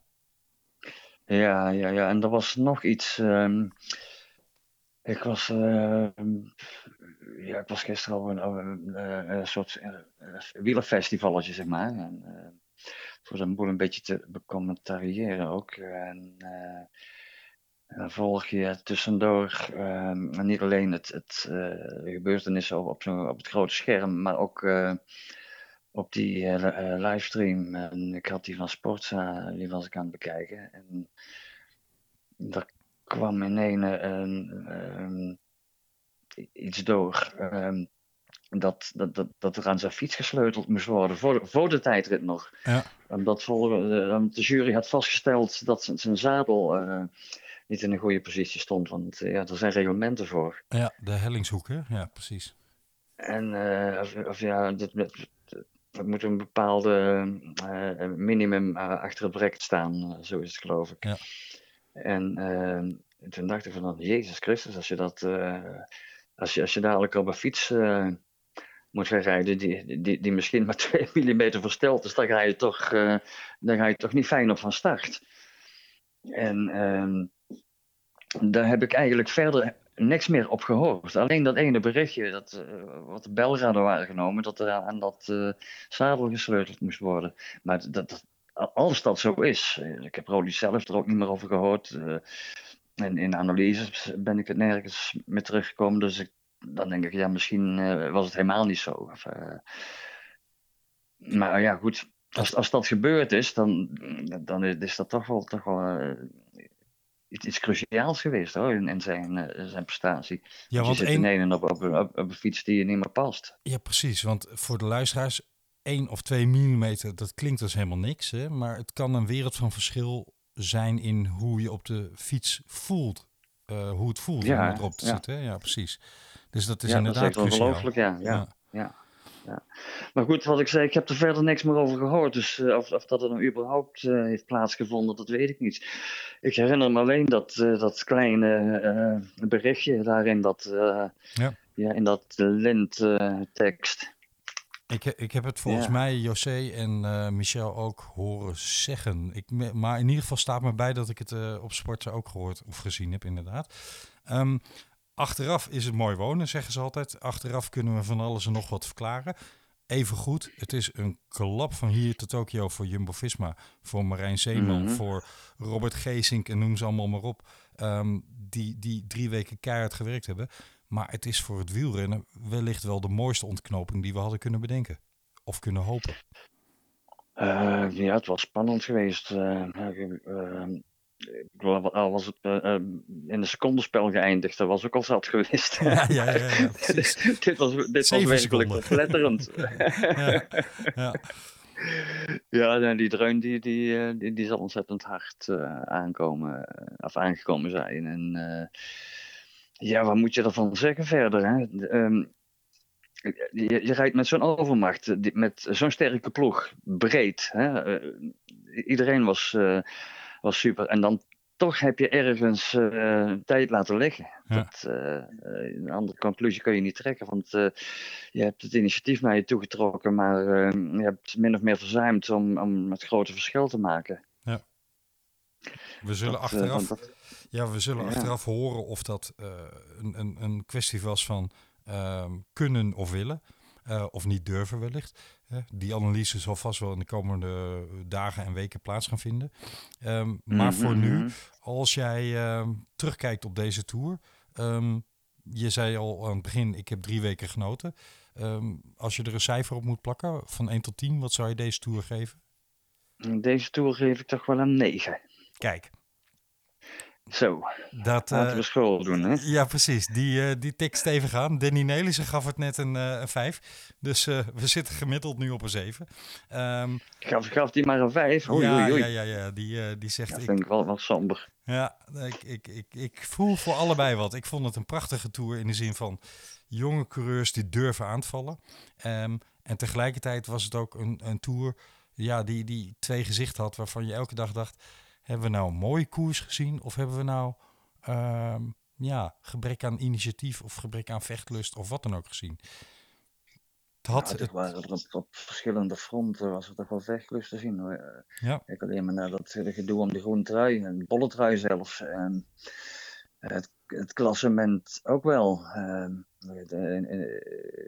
ja, ja. ja. En er was nog iets... Um, ik was... Uh, ja, ik was gisteren al een, een, soort wielerfestivalletje, zeg maar. En, voor zijn boel een beetje te becommentariëren ook. En, dan volg je tussendoor uh, niet alleen het, het uh, gebeurtenissen op, op, op, het grote scherm, maar ook uh, op die livestream. En ik had die van Sportza, die was ik aan het bekijken. En daar kwam in een, een, iets door. ehm, dat, dat, dat, dat er aan zijn fiets gesleuteld moest worden, voor, de- voor de tijdrit nog. Ja. Omdat eh, de jury had vastgesteld dat zijn, zijn zadel eh, niet in een goede positie stond. Want eh, ja, er zijn reglementen voor. Ja, de hellingshoek, hè? Ja, precies. En eh, of, of ja, dit, dit- er moet een bepaalde eh, minimum achter het brek staan, zo is het geloof ik. Ja. En toen dacht ik van, oh, Jezus Christus, als je dat, als je, als je dadelijk op een fiets moet gaan rijden die, die, die misschien maar 2 mm versteld is, dan ga je toch, dan ga je toch niet fijn op van start. En ehm, daar heb ik eigenlijk verder niks meer op gehoord. Alleen dat ene berichtje dat, eh, wat de belraden waren genomen, dat er aan dat eh, zadel gesleuteld moest worden. Maar dat, dat, als dat zo is, eh, ik heb Rodi zelf er ook niet meer over gehoord. eh, en in analyses ben ik het nergens meer teruggekomen. Dus ik, dan denk ik, ja, misschien was het helemaal niet zo. Of, maar ja, goed. Als, als dat gebeurd is, dan, dan is dat toch wel, toch wel iets, cruciaals geweest hoor, in, in zijn, eh, zijn prestatie. Ja, je want zit één, ineens op, op, op, op een fiets die je niet meer past. Ja, precies. Want voor de luisteraars, 1 of 2 millimeter, dat klinkt dus helemaal niks. Hè? Maar het kan een wereld van verschil zijn in hoe je op de fiets voelt. Eh, hoe het voelt Ja, om erop te ja. zitten. Hè? Ja, precies. Dus dat is ja, dat is inderdaad ongelooflijk, ja. ja. Ja. Ja. Maar goed, wat ik zei, ik heb er verder niks meer over gehoord. Dus eh, of, of dat er nou überhaupt eh, heeft plaatsgevonden, dat weet ik niet. Ik herinner me alleen dat, eh, dat kleine berichtje daarin, dat, Ja. ja, in dat lint-tekst. Ik, ik heb het volgens Ja. mij José en Michel ook horen zeggen. Ik, maar in ieder geval staat me bij dat ik het op sporten ook gehoord of gezien heb, inderdaad. Ehm, achteraf is het mooi wonen, zeggen ze altijd. Achteraf kunnen we van alles en nog wat verklaren. Even goed, het is een klap van hier tot Tokio voor Jumbo-Visma, voor Marijn Zeeman, Mhm. voor Robert Geesink en noem ze allemaal maar op. ehm, die, die drie weken keihard gewerkt hebben. Maar het is voor het wielrennen wellicht wel de mooiste ontknoping die we hadden kunnen bedenken. Of kunnen hopen. Eh, ja, het was spannend geweest. ja, al was het eh, eh, in een secondenspel geëindigd, dat was ook al zat geweest. Ja, ja, ja, ja, precies. dit was, dit was werkelijk. Ja, ja. Ja, die dreun die, die, eh, die, die zal ontzettend hard aankomen, of aangekomen zijn. En ja, wat moet je ervan zeggen verder? Hè? Ehm, je, je rijdt met zo'n overmacht, met zo'n sterke ploeg, breed. Hè? Iedereen was, was super. En dan toch heb je ergens eh, tijd laten liggen. Ja. Dat, eh, een andere conclusie kun je niet trekken, want eh, je hebt het initiatief naar je toegetrokken, maar je hebt min of meer verzuimd om, om het grote verschil te maken. We zullen Dat, achteraf, dat- ja, we zullen ja. achteraf horen of dat een, een, een kwestie was van ehm, kunnen of willen. Eh, of niet durven wellicht. Die analyse zal vast wel in de komende dagen en weken plaats gaan vinden. Ehm, maar voor nu, Mhm. als jij ehm, terugkijkt op deze tour. ehm, je zei al aan het begin, ik heb drie weken genoten. Als je er een cijfer op moet plakken, van 1 tot 10, wat zou je deze tour geven? Deze tour geef ik toch wel een 9. Kijk, Zo, dat, laten eh, we school doen, hè? Ja, precies. Die, eh die tikt stevig aan. Danny Nelissen gaf het net een, eh, een 5. Dus eh, we zitten gemiddeld nu op een 7. Ehm, Gaf, gaf die maar een 5. Oei, ja, oei, oei. ja, ja, ja, die, eh, die zegt... Dat ik, vind ik wel, wel somber. ja, ik, ik, ik, ik voel voor allebei wat. Ik vond het een prachtige tour in de zin van jonge coureurs die durven aan te vallen. Ehm, en tegelijkertijd was het ook een, een tour ja, die, die twee gezichten had waarvan je elke dag dacht... Hebben we nou een mooie koers gezien of hebben we nou ehm, ja, gebrek aan initiatief of gebrek aan vechtlust of wat dan ook gezien? Het had, Ja, het, het waren er op, op verschillende fronten was er toch wel vechtlust te zien. Hoor. Ja, Kijk alleen maar naar dat gedoe om die groene trui, en de bolle trui zelfs. En het, het klassement ook wel. Ehm, ik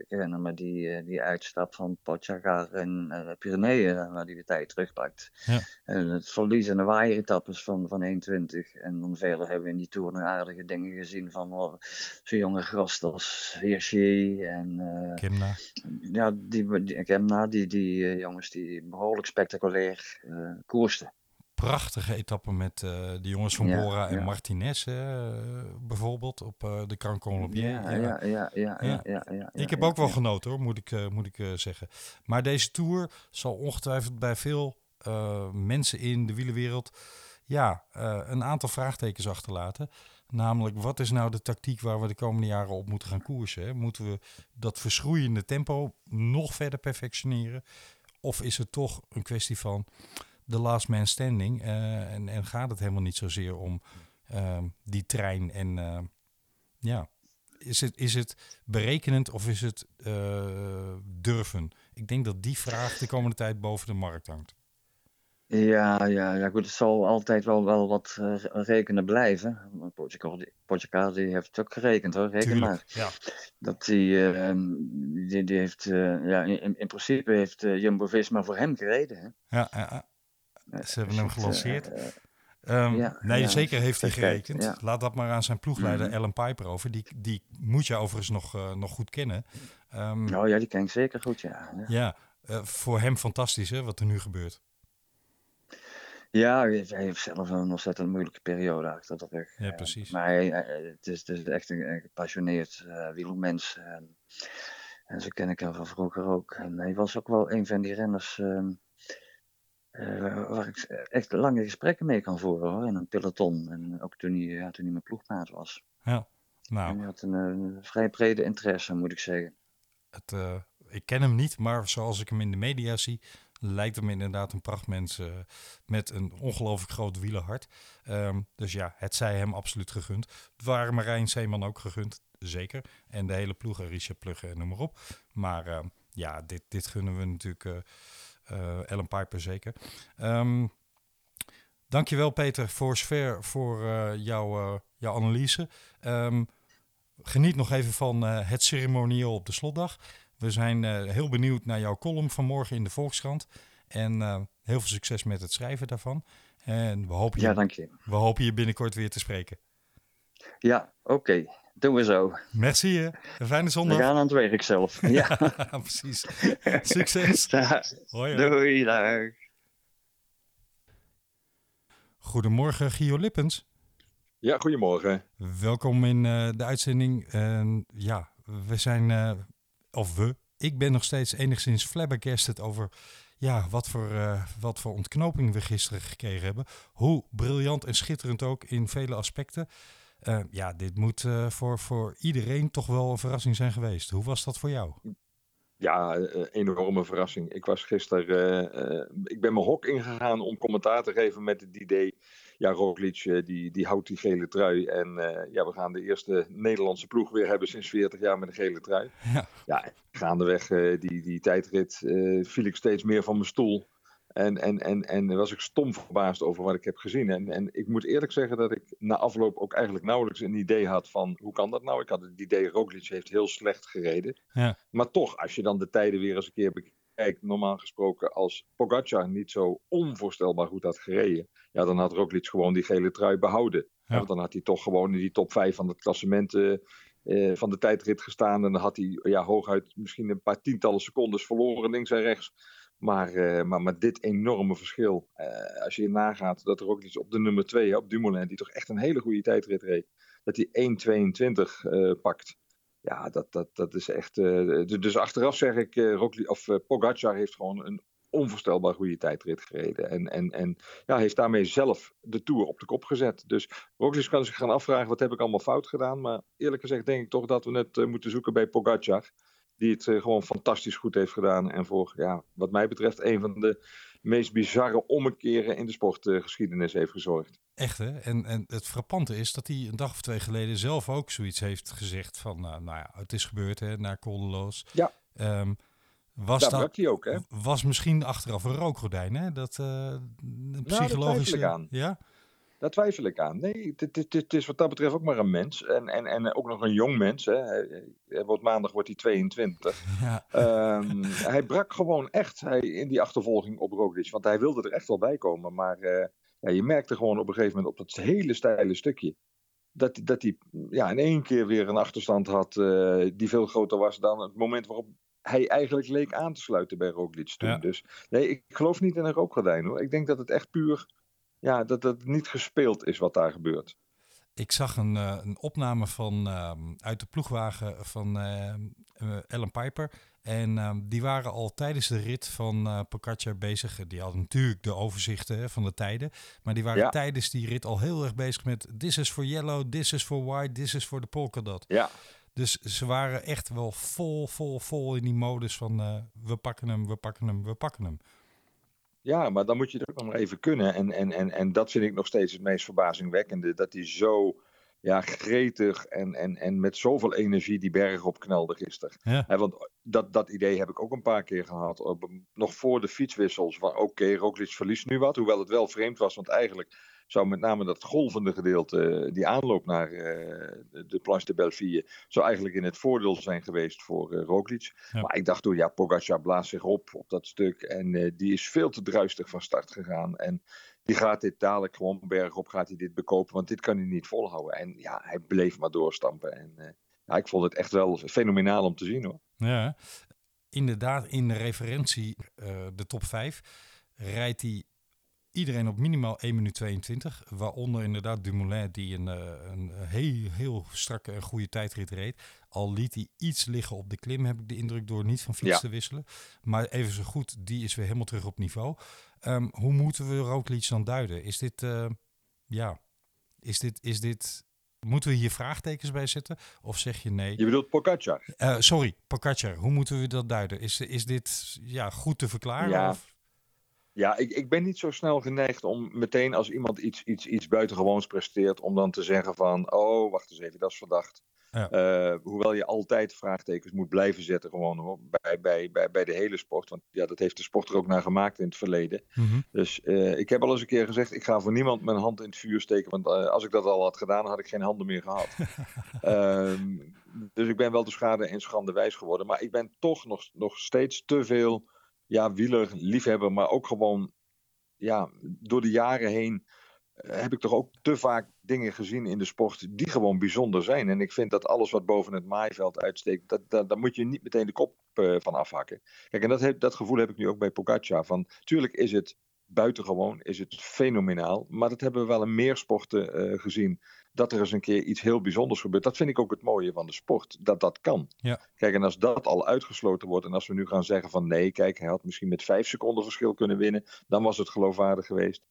herinner me die, eh, die uitstap van Pogacar en uh, Pyreneeën, waar hij de tijd terugpakt. Ja. En het verlies en de waaieretappes van, van 1.20. En dan verder hebben we in die Tour nog aardige dingen gezien van oh, zo'n jonge gast als Hirschi en eh, Kemna. ja, die, die, Kemna, die, die eh, jongens die behoorlijk spectaculair eh koersten. Prachtige etappe met uh, de jongens van Ja, Bora en ja. Martinez bijvoorbeeld op uh, de Grand Colombier. Ja, ja, ja, ja, ja, Ik heb ook wel genoten hoor, moet ik, uh, moet ik zeggen. Maar deze tour zal ongetwijfeld bij veel mensen in de wielenwereld ja, een aantal vraagtekens achterlaten. Namelijk, wat is nou de tactiek waar we de komende jaren op moeten gaan koersen? Hè? Moeten we dat verschroeiende tempo nog verder perfectioneren? Of is het toch een kwestie van de last man standing? Uh, en, en gaat het helemaal niet zozeer om uh, die trein en uh, ja, is het, is het berekenend of is het uh, durven? Ik denk dat die vraag de komende tijd boven de markt hangt. Ja, ja, ja, goed. Het zal altijd wel, wel wat uh, rekenen blijven. Pogacar die heeft ook gerekend hoor, reken maar. Ja. Dat die, uh, die, die heeft, ja, in, in principe heeft Jumbo-Visma voor hem gereden. Hè? Ja, ja. Ze hebben hem Dus gelanceerd. eh, Um, ja, nee, ja, zeker heeft hij gerekend. ja. Laat dat maar aan zijn ploegleider Mhm. Ellen Piper over. Die, die moet je overigens nog, uh, nog goed kennen. Um, Oh ja, die ken ik zeker goed, ja. Ja, uh, voor hem fantastisch hè, wat er nu gebeurt. ja hij heeft zelf een ontzettend moeilijke periode achter de rug. Ja, Eh, precies. Maar hij, het, is, het is echt een, een gepassioneerd wielmens. En, en zo ken ik hem van vroeger ook. En hij was ook wel een van die renners... Um, uh, waar ik echt lange gesprekken mee kan voeren hoor, in een peloton. En ook toen hij, ja, toen hij mijn ploegmaat was. Ja, En nou, hij had een, een vrij brede interesse, moet ik zeggen. het, uh, ik ken hem niet, maar zoals ik hem in de media zie, lijkt hem inderdaad een prachtmens uh, met een ongelooflijk groot wielenhart. Um, dus ja, het zij hem absoluut gegund. Het waren Marijn Zeeman ook gegund, zeker. En de hele ploeg, Richard Plugge en noem maar op. Maar uh, ja, dit, dit gunnen we natuurlijk... Uh, Ellen Piper zeker. Um, dankjewel Peter voor sfeer, voor uh, jouw, uh, jouw analyse. Um, geniet nog even van het ceremonieel op de slotdag. We zijn heel benieuwd naar jouw column van morgen in de Volkskrant. En heel veel succes met het schrijven daarvan. En we hopen je, Ja, dank je. we hopen je binnenkort weer te spreken. Ja, oké. Okay. Doen we zo. Merci hè. Een fijne zondag. We gaan aan het werk zelf. Ja, precies. Succes. Hoi, Doei, dag. Goedemorgen, Gio Lippens. Ja, goedemorgen. Welkom in uh, de uitzending. Uh, ja, we zijn, uh, of we, ik ben nog steeds enigszins flabbergasted over ja, wat, voor, uh, wat voor ontknoping we gisteren gekregen hebben. Hoe briljant en schitterend ook in vele aspecten. Uh, ja, dit moet uh, voor, voor iedereen toch wel een verrassing zijn geweest. Hoe was dat voor jou? Ja, een enorme verrassing. Ik was gisteren, ik ben mijn hok ingegaan om commentaar te geven met het idee, ja, Roglic die, die houdt die gele trui en ja, we gaan de eerste Nederlandse ploeg weer hebben sinds 40 jaar met een gele trui. Ja, ja gaandeweg die, die tijdrit viel ik steeds meer van mijn stoel. En, en, en, en was ik stom verbaasd over wat ik heb gezien. En, en ik moet eerlijk zeggen dat ik na afloop ook eigenlijk nauwelijks een idee had van hoe kan dat nou? Ik had het idee, Roglic heeft heel slecht gereden. Ja. Maar toch, als je dan de tijden weer eens een keer bekijkt, normaal gesproken als Pogacar niet zo onvoorstelbaar goed had gereden, ja, dan had Roglic gewoon die gele trui behouden. Ja. want dan had hij toch gewoon in die top 5 van het klassement uh, uh, van de tijdrit gestaan. En dan had hij ja, hooguit misschien een paar tientallen secondes verloren links en rechts. Maar, uh, maar met dit enorme verschil, uh, als je nagaat dat er iets op de nummer 2, op Dumoulin, die toch echt een hele goede tijdrit reed, dat hij 1.22 uh, pakt. Ja, dat, dat, dat is echt. dus achteraf zeg ik, Roglic, of Pogacar heeft gewoon een onvoorstelbaar goede tijdrit gereden. En, en, en ja, heeft daarmee zelf de Tour op de kop gezet. Dus Roglic kan zich gaan afvragen, wat heb ik allemaal fout gedaan? Maar eerlijk gezegd denk ik toch dat we het moeten zoeken bij Pogacar die het uh, gewoon fantastisch goed heeft gedaan. En voor, ja, wat mij betreft, een van de meest bizarre ommekeren in de sportgeschiedenis uh, heeft gezorgd. Echt hè? En, en het frappante is dat hij een dag of twee geleden zelf ook zoiets heeft gezegd van, nou, nou ja, het is gebeurd hè, naar Koldeloos. Ja. Um, was Daar dat, brak hij ook, hè? Was misschien achteraf een rookgordijn, hè? Dat uh, een psychologische... Nou, aan. Ja? Daar twijfel ik aan. Nee, het is wat dat betreft ook maar een mens. En, en, en ook nog een jong mens. Hè. Hij, hij wordt, maandag wordt hij 22. Ja. Um, hij brak gewoon echt hij, in die achtervolging op Roglic. Want hij wilde er echt wel bij komen. Maar uh, ja, je merkte gewoon op een gegeven moment op dat hele steile stukje... dat, dat hij ja, in één keer weer een achterstand had uh, die veel groter was dan het moment waarop hij eigenlijk leek aan te sluiten bij Roglic toen. Ja. Dus nee, ik geloof niet in een rookgordijn hoor. Ik denk dat het echt puur ja, dat het niet gespeeld is wat daar gebeurt. Ik zag een, uh, een opname van, uh, uit de ploegwagen van uh, Ellen Piper. En ehm, die waren al tijdens de rit van uh, Pogacar bezig. Die hadden natuurlijk de overzichten hè, van de tijden. Maar die waren Ja. tijdens die rit al heel erg bezig met... This is for yellow, this is for white, this is for the polka dot. Ja, Dus ze waren echt wel vol, vol, vol in die modus van... eh, we pakken hem, we pakken hem, we pakken hem. Ja, maar dan moet je het ook nog maar even kunnen. En, en, en, en dat vind ik nog steeds het meest verbazingwekkende. Dat hij zo ja, gretig en, en, en met zoveel energie die berg opknalde gisteren. Ja. Want dat, dat idee heb ik ook een paar keer gehad. Op, nog voor de fietswissels. Van oké, Roglic verliest nu wat. Hoewel het wel vreemd was. Want eigenlijk zou met name dat golvende gedeelte, die aanloop naar eh, de Planche de Belleville, zou eigenlijk in het voordeel zijn geweest voor eh, Roglic. Ja. Maar ik dacht toen, ja, Pogacar blaast zich op op dat stuk. En eh, die is veel te druistig van start gegaan. En die gaat dit dadelijk gewoon bergop, gaat hij dit bekopen. Want dit kan hij niet volhouden. En ja, hij bleef maar doorstampen. En eh, ja, ik vond het echt wel fenomenaal om te zien hoor. Ja, inderdaad, in de referentie, eh, de top 5, rijdt hij iedereen op minimaal 1 minuut 22. Waaronder inderdaad Dumoulin, die een, eh, een heel, heel strakke en goede tijdrit reed. Al liet hij iets liggen op de klim, heb ik de indruk, door niet van fiets Ja. te wisselen. Maar even zo goed, die is weer helemaal terug op niveau. Ehm, hoe moeten we Roglic dan duiden? Is dit, eh, ja, is dit, is dit... Moeten we hier vraagtekens bij zetten? Of zeg je nee? Je bedoelt Pogacar? Eh, sorry, Pogacar, hoe moeten we dat duiden? Is, is dit ja, goed te verklaren? Ja. Of? Ja, ik, ik ben niet zo snel geneigd om meteen als iemand iets, iets, iets buitengewoons presteert, om dan te zeggen van, oh, wacht eens even, dat is verdacht. Ja. Eh, hoewel je altijd vraagtekens moet blijven zetten, gewoon hoor, bij, bij, bij, bij de hele sport. Want ja, dat heeft de sport er ook naar gemaakt in het verleden. Mhm. Dus eh, ik heb al eens een keer gezegd, ik ga voor niemand mijn hand in het vuur steken. Want eh, als ik dat al had gedaan, had ik geen handen meer gehad. Ehm, dus ik ben wel de schade en schande wijs geworden. Maar ik ben toch nog, nog steeds te veel ja, wieler, liefhebber, maar ook gewoon ja, door de jaren heen eh, heb ik toch ook te vaak dingen gezien in de sport die gewoon bijzonder zijn. En ik vind dat alles wat boven het maaiveld uitsteekt, dat, dat, daar moet je niet meteen de kop eh, van afhakken. Kijk, en dat, dat gevoel heb ik nu ook bij Pogacar. Van, tuurlijk is het buitengewoon, is het fenomenaal, maar dat hebben we wel in meer sporten eh, gezien. Dat er eens een keer iets heel bijzonders gebeurt. Dat vind ik ook het mooie van de sport, dat dat kan. Ja. Kijk, en als dat al uitgesloten wordt en als we nu gaan zeggen van nee, kijk, hij had misschien met vijf seconden verschil kunnen winnen, dan was het geloofwaardig geweest.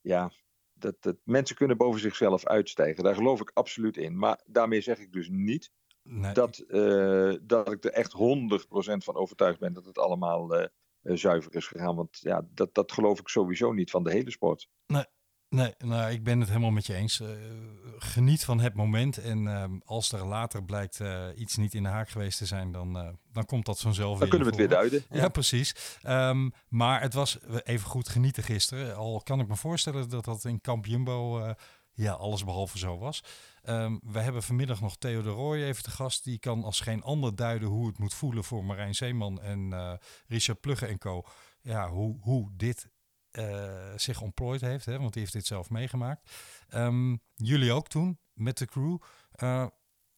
Ja, dat, dat, mensen kunnen boven zichzelf uitstijgen. Daar geloof ik absoluut in. Maar daarmee zeg ik dus niet Nee, dat, eh, dat ik er echt 100% van overtuigd ben dat het allemaal eh, zuiver is gegaan. Want ja, dat, dat geloof ik sowieso niet van de hele sport. nee nou, ik ben het helemaal met je eens. Eh, geniet van het moment. En ehm, als er later blijkt eh, iets niet in de haak geweest te zijn, dan, eh, dan komt dat vanzelf Dan weer kunnen we het weer duiden. Ja, precies. Ehm, maar het was even goed genieten gisteren. Al kan ik me voorstellen dat dat in Kamp Jumbo eh, ja, alles behalve zo was. Ehm, we hebben vanmiddag nog Theo de Rooij even te gast. Die kan als geen ander duiden hoe het moet voelen voor Marijn Zeeman en eh, Richard Plugge en co. Ja, hoe, hoe dit eh, zich ontplooid heeft, hè, want die heeft dit zelf meegemaakt. Ehm, jullie ook toen met de crew. Eh,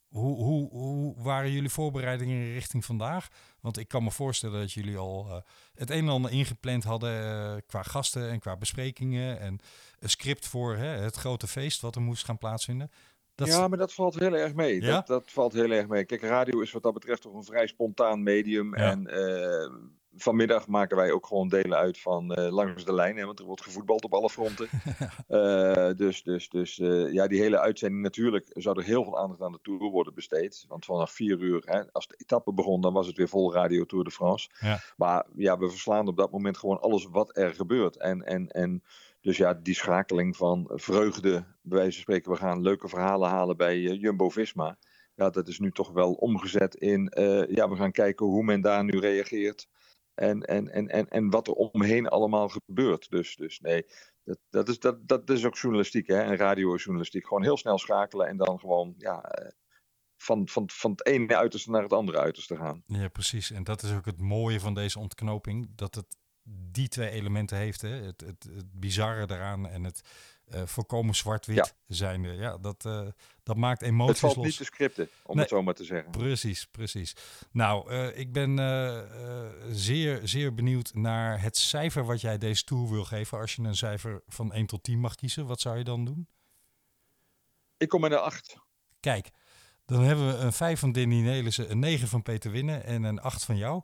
hoe, hoe, hoe waren jullie voorbereidingen richting vandaag? Want ik kan me voorstellen dat jullie al het een en ander ingepland hadden qua gasten en qua besprekingen en een script voor hè, het grote feest wat er moest gaan plaatsvinden. Dat ja, maar dat valt heel erg mee. Ja? Dat, dat valt heel erg mee. Kijk, radio is wat dat betreft toch een vrij spontaan medium. Ja. En eh, vanmiddag maken wij ook gewoon delen uit van eh, langs de lijn. Hè, want er wordt gevoetbald op alle fronten. Eh, dus dus, dus ja, die hele uitzending natuurlijk zou er heel veel aandacht aan de Tour worden besteed. Want vanaf vier uur, hè, als de etappe begon, dan was het weer vol radio Tour de France. Ja. Maar ja, we verslaan op dat moment gewoon alles wat er gebeurt. En, en, en dus ja, die schakeling van vreugde, bij wijze van spreken, we gaan leuke verhalen halen bij eh, Jumbo-Visma. Ja, dat is nu toch wel omgezet in, eh, ja, we gaan kijken hoe men daar nu reageert. En, en, en, en, en wat er omheen allemaal gebeurt. Dus, dus nee, dat, dat, is, dat, dat is ook journalistiek, hè? En radiojournalistiek. Gewoon heel snel schakelen en dan gewoon, ja, eh, van, van, van het ene uiterste naar het andere uiterste gaan. Ja, precies. En dat is ook het mooie van deze ontknoping. Dat het die twee elementen heeft. Hè? Het, het, het bizarre eraan en het uh, volkomen zwart-wit ja. zijnde. Ja, dat, uh, dat maakt emoties los. Het valt niet te scripten, om nee, het zo maar te zeggen. Precies, precies. Nou, uh, ik ben zeer, zeer benieuwd naar het cijfer wat jij deze tour wil geven. Als je een cijfer van 1 tot 10 mag kiezen, wat zou je dan doen? Ik kom met een 8. Kijk, dan hebben we een 5 van Danny Nelissen, een 9 van Peter Winnen en een 8 van jou.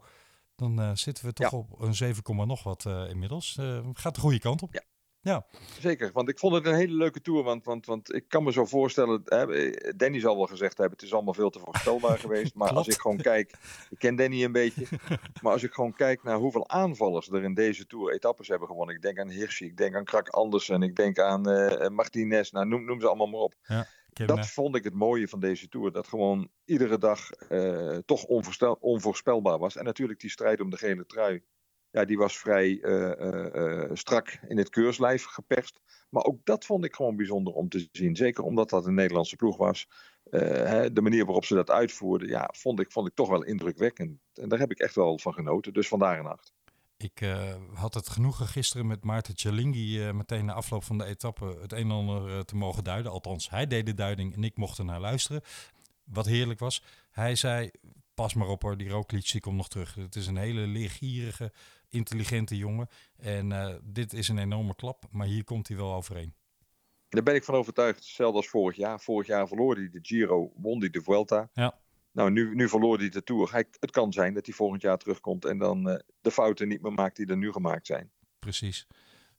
Dan uh, zitten we toch ja. op een 7, nog wat uh, inmiddels. Uh, gaat de goede kant op. Ja. ja. Zeker, want ik vond het een hele leuke tour. Want, want, want ik kan me zo voorstellen, hè, Danny zal wel gezegd hebben, het is allemaal veel te voorspelbaar geweest. Maar als ik gewoon kijk, ik ken Danny een beetje. Maar als ik gewoon kijk naar hoeveel aanvallers er in deze tour etappes hebben gewonnen. Ik denk aan Hirschi, ik denk aan Krak Andersen, ik denk aan Martinez. Nou, noem, noem ze allemaal maar op. Ja. Dat vond ik het mooie van deze tour. Dat gewoon iedere dag uh, toch onvoorspelbaar was. En natuurlijk die strijd om de gele trui. Ja, die was vrij uh, uh, strak in het keurslijf geperst. Maar ook dat vond ik gewoon bijzonder om te zien. Zeker omdat dat een Nederlandse ploeg was. Hè, de manier waarop ze dat uitvoerden, ja, vond ik, vond ik toch wel indrukwekkend. En daar heb ik echt wel van genoten. Dus vandaar een acht. Ik uh, had het genoegen gisteren met Maarten Tjalingi uh, meteen na afloop van de etappe het een en ander uh, te mogen duiden. Althans, hij deed de duiding en ik mocht er naar luisteren. Wat heerlijk was. Hij zei, pas maar op hoor, die Roglic die komt nog terug. Het is een hele leergierige, intelligente jongen. En dit is een enorme klap, maar hier komt hij wel overheen. Daar ben ik van overtuigd. Hetzelfde als vorig jaar. Vorig jaar verloor hij de Giro, won hij de Vuelta. Ja. Nou, nu, nu verloor hij de Tour. Hij, het kan zijn dat hij volgend jaar terugkomt en dan uh, de fouten niet meer maakt die er nu gemaakt zijn. Precies.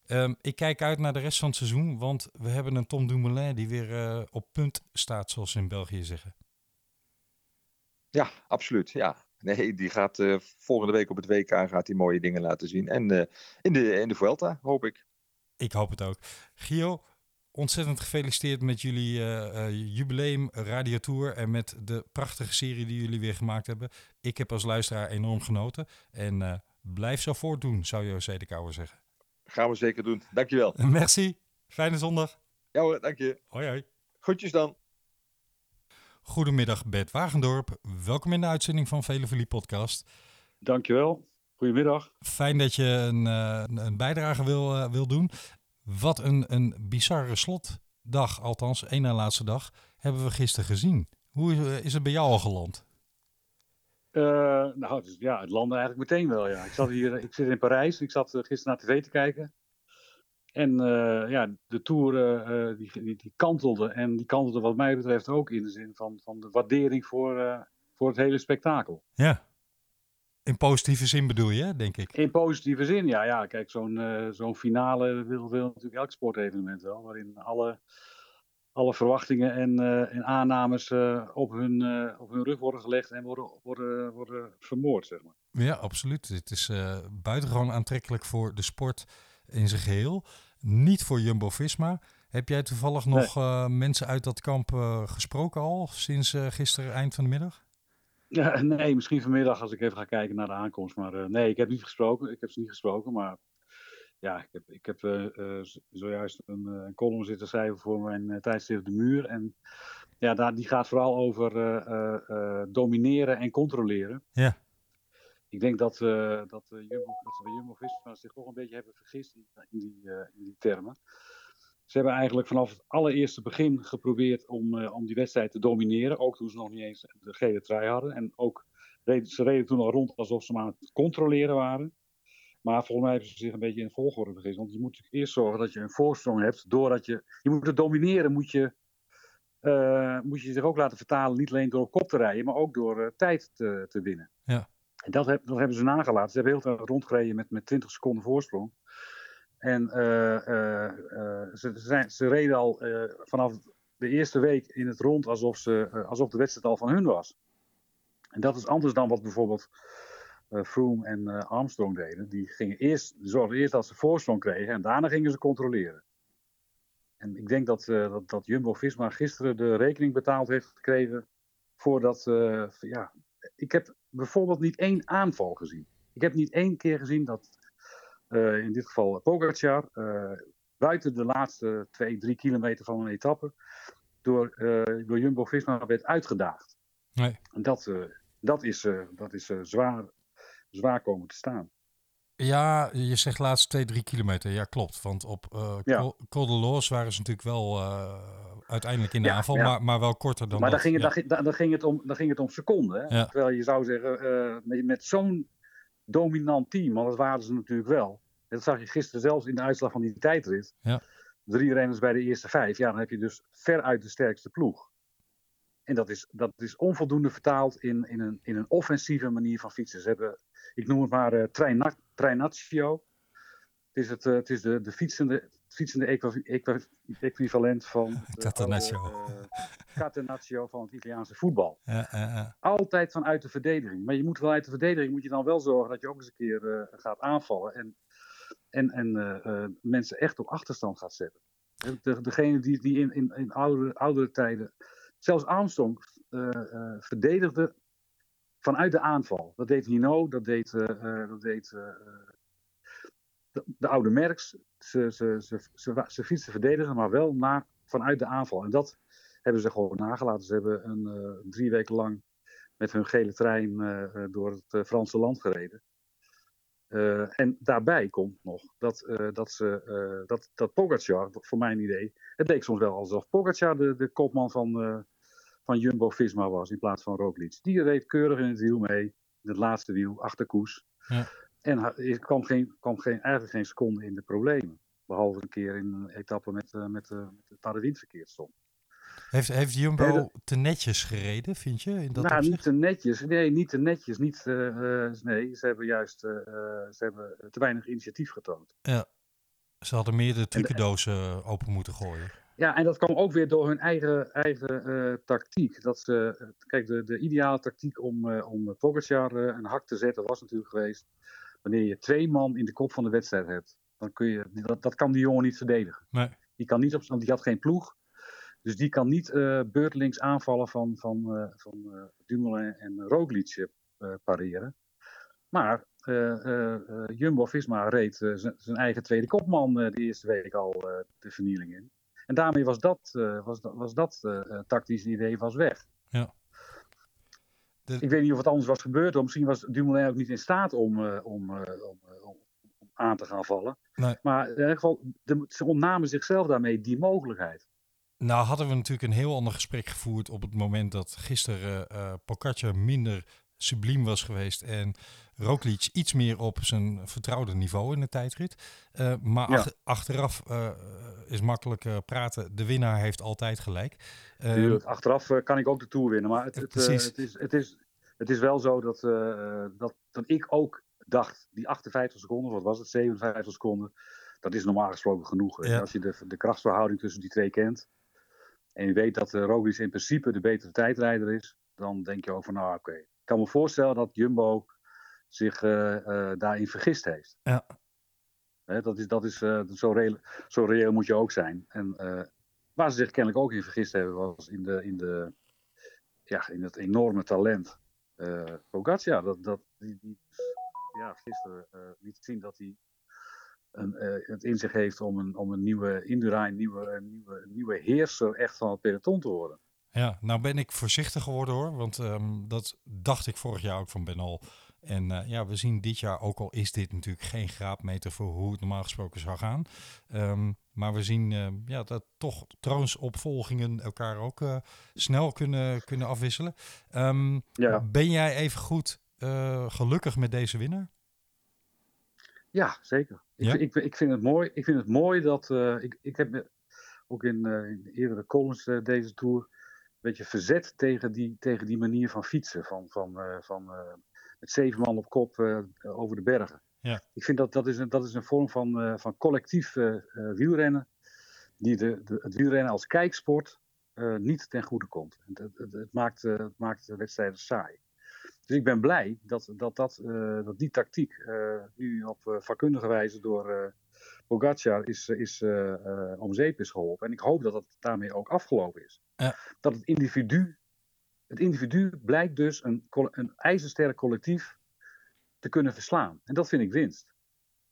Um, ik kijk uit naar de rest van het seizoen, want we hebben een Tom Dumoulin die weer uh, op punt staat, zoals ze in België zeggen. Ja, absoluut. Ja. Nee, die gaat uh, volgende week op het WK gaat hij mooie dingen laten zien. En in, de, in de Vuelta, hoop ik. Ik hoop het ook. Gio, ontzettend gefeliciteerd met jullie uh, uh, jubileum radiotour en met de prachtige serie die jullie weer gemaakt hebben. Ik heb als luisteraar enorm genoten en uh, blijf zo voortdoen, zou José de Kouwer zeggen. Gaan we zeker doen. Dankjewel. Merci. Fijne zondag. Ja hoor, dank je. Hoi hoi. Groetjes dan. Goedemiddag Bert Wagendorp. Welkom in de uitzending van Vele podcast. Dankjewel. Goedemiddag. Fijn dat je een, een bijdrage wil, wil doen. Wat een, een bizarre slotdag, althans één na laatste dag, hebben we gisteren gezien. Hoe is, is het bij jou al geland? Uh, nou, dus, ja, het landde eigenlijk meteen wel. Ja. Ik, zat hier, ik zit in Parijs. Ik zat uh, gisteren naar tv te kijken. En uh, ja, de Tour die, die, die, kantelde. En die kantelde wat mij betreft ook in de zin van, van de waardering voor, voor het hele spektakel. Ja. In positieve zin bedoel je, denk ik? In positieve zin, ja. ja. Kijk, zo'n uh, zo'n finale wil, wil natuurlijk elk sportevenement wel. Waarin alle, alle verwachtingen en, uh, en aannames uh, op, hun, op hun rug worden gelegd en worden, worden, worden vermoord, zeg maar. Ja, absoluut. Het is buitengewoon aantrekkelijk voor de sport in zijn geheel. Niet voor Jumbo-Visma. Heb jij toevallig nog nee. mensen uit dat kamp gesproken al sinds gisteren eind van de middag? Ja, nee, misschien vanmiddag als ik even ga kijken naar de aankomst. Maar uh, nee, ik heb niet gesproken. Ik heb ze niet gesproken. Maar ja, ik heb, ik heb uh, uh, zojuist een, een, column zitten schrijven voor mijn tijdschrift De Muur. En ja, daar, die gaat vooral over domineren en controleren. Ja. Ik denk dat, dat, dat Jumbo, dat ze bij Jumbo-Visma zich toch een beetje hebben vergist in, in, die, in die termen. Ze hebben eigenlijk vanaf het allereerste begin geprobeerd om, uh, om die wedstrijd te domineren. Ook toen ze nog niet eens de gele trui hadden. En ook reden, ze reden toen al rond alsof ze maar aan het controleren waren. Maar volgens mij hebben ze zich een beetje in volgorde vergist. Want je moet natuurlijk eerst zorgen dat je een voorsprong hebt. Doordat je, je moet het domineren, moet je, uh, moet je zich ook laten vertalen. Niet alleen door op kop te rijden, maar ook door uh, tijd te, te winnen. Ja. En dat, heb, dat hebben ze nagelaten. Ze hebben heel veel rondgereden met, met 20 seconden voorsprong. En uh, uh, uh, ze, zijn, ze reden al vanaf de eerste week in het rond alsof, ze, alsof de wedstrijd al van hun was. En dat is anders dan wat bijvoorbeeld Froome en Armstrong deden. Die gingen eerst, zorgden eerst dat ze voorsprong kregen en daarna gingen ze controleren. En ik denk dat, dat, dat Jumbo-Visma gisteren de rekening betaald heeft gekregen voordat... ja, ik heb bijvoorbeeld niet één aanval gezien. Ik heb niet één keer gezien dat in dit geval Pogacar, uh, buiten de laatste twee, drie kilometer van een etappe, door, door Jumbo-Visma werd uitgedaagd. Nee. En dat, dat is, dat is zwaar, zwaar komen te staan. Ja, je zegt laatst 2, 3 kilometer. Ja, klopt. Want op uh, Ja. Col de Loos waren ze natuurlijk wel eh, uiteindelijk in de Ja, aanval, ja. Maar, maar wel korter dan maar dan dat. ging, het, dan, ging- dan, ging het om, dan ging het om seconden. Terwijl je zou zeggen, eh, met, met zo'n dominant team, want dat waren ze natuurlijk wel. Dat zag je gisteren zelfs in de uitslag van die tijdrit. Ja. Drie renners bij de eerste vijf. Ja, dan heb je dus veruit de sterkste ploeg. En dat is, dat is onvoldoende vertaald in, in, een, in een offensieve manier van fietsen. Ze hebben, ik noem het maar. Het is, het, eh, het is de, de fietsende, het fietsende equi- equi- equivalent van Catenaccio. oude, eh, catenaccio van het Italiaanse voetbal. Ja, ja, ja. Altijd vanuit de verdediging. Maar je moet vanuit de verdediging moet je dan wel zorgen dat je ook eens een keer eh, gaat aanvallen. En, en, en mensen echt op achterstand gaat zetten. De, de- degene die, die in, in, in oudere, oudere tijden. Zelfs Armstrong verdedigde vanuit de aanval. Dat deed Hino, dat deed, dat deed de, de oude Merks. Ze, ze, ze, ze, ze fietsen verdedigen, maar wel na, vanuit de aanval. En dat hebben ze gewoon nagelaten. Ze hebben een, eh, drie weken lang met hun gele trein eh, eh, door het Franse land gereden. En daarbij komt nog dat, dat, dat, dat Pogacar, voor mijn idee, het leek soms wel alsof Pogacar de, de kopman van, van Jumbo-Visma was in plaats van Roglic. Die reed keurig in het wiel mee, in het laatste wiel, achter koers. Ja. En er kwam, geen, kwam geen, eigenlijk geen seconde in de problemen. Behalve een keer in een etappe met, eh, met, eh, met het paradien verkeerd stond. Heeft, heeft Jumbo Nee, dat- te netjes gereden, vind je? In dat nou, opzicht? niet te netjes. Nee, niet te netjes. Niet, eh, nee, ze hebben juist ze hebben te weinig initiatief getoond. Ja. Ze hadden meer de trucendozen open moeten gooien. Ja, en dat kwam ook weer door hun eigen, eigen tactiek. Dat ze, kijk, de, de ideale tactiek om, eh om Pogacar een hak te zetten was natuurlijk geweest... wanneer je twee man in de kop van de wedstrijd hebt. Dan kun je, dat, dat kan die jongen niet verdedigen. Nee. Die, kan niet op, die had geen ploeg. Dus die kan niet eh beurtelings aanvallen van, van, eh, van Dumoulin en Roglic pareren. Maar Jumbo-Visma reed zijn eigen tweede kopman de eerste week al de vernieling in. En daarmee was dat, was, was dat tactische idee was weg. De- Ik weet niet of het anders was gebeurd. Of misschien was Dumoulin ook niet in staat om, eh, om, eh, om, eh, om, aan te gaan vallen. Nee. Maar in ieder geval, de, ze ontnamen zichzelf daarmee die mogelijkheid. Nou hadden we natuurlijk een heel ander gesprek gevoerd op het moment dat gisteren eh Pogacar minder subliem was geweest en Roglic iets meer op zijn vertrouwde niveau in de tijdrit. Eh, maar Ja. achteraf eh, is makkelijk eh, praten. De winnaar heeft altijd gelijk. Tuurlijk, achteraf kan ik ook de Tour winnen. Maar het, het, is, het, is, het is wel zo dat, dat, dat ik ook dacht, die 58 seconden, wat was het, 57 seconden, dat is normaal gesproken genoeg. Ja. Als je de, de krachtsverhouding tussen die twee kent en je weet dat Roglic in principe de betere tijdrijder is, dan denk je ook van, nou oké. Kan me voorstellen dat Jumbo zich eh, eh, daarin vergist heeft. Ja. Hè, dat is, dat is, eh, zo, reëel, zo reëel moet je ook zijn. En waar ze zich kennelijk ook in vergist hebben, was in, de, in, de, ja, in het enorme talent. Uh, Pogacar, dat, dat, die, die ja, gisteren uh, liet zien dat hij een, uh, het in zich heeft om een, om een nieuwe Indura, een nieuwe, nieuwe, een nieuwe heerser echt van het peloton te worden. Ja, nou ben ik voorzichtig geworden hoor, want um, dat dacht ik vorig jaar ook van Benal. En uh, ja, we zien dit jaar, ook al is dit natuurlijk geen graadmeter voor hoe het normaal gesproken zou gaan. Um, maar we zien uh, ja, dat toch troonsopvolgingen elkaar ook uh, snel kunnen, kunnen afwisselen. Um, ja. Ben jij even goed uh, gelukkig met deze winnaar? Ja, zeker. Ja? Ik, ik, ik, vind het mooi, ik vind het mooi dat. Ik, ik heb ook in, in eerdere columns deze tour beetje verzet tegen die, tegen die manier van fietsen. Van, van, van met zeven man op kop over de bergen. Ja. Ik vind dat dat is een, dat is een vorm van, uh, van collectief uh, wielrennen. Die de, de, het wielrennen als kijksport uh, niet ten goede komt. Het, het, het, maakt, het maakt de wedstrijden saai. Dus ik ben blij dat, dat, dat, dat die tactiek nu op vakkundige wijze door Pogacar is, is om zeep is geholpen. En ik hoop dat dat daarmee ook afgelopen is. Ja. Dat het individu, het individu blijkt dus een, een ijzersterk collectief te kunnen verslaan. En dat vind ik winst.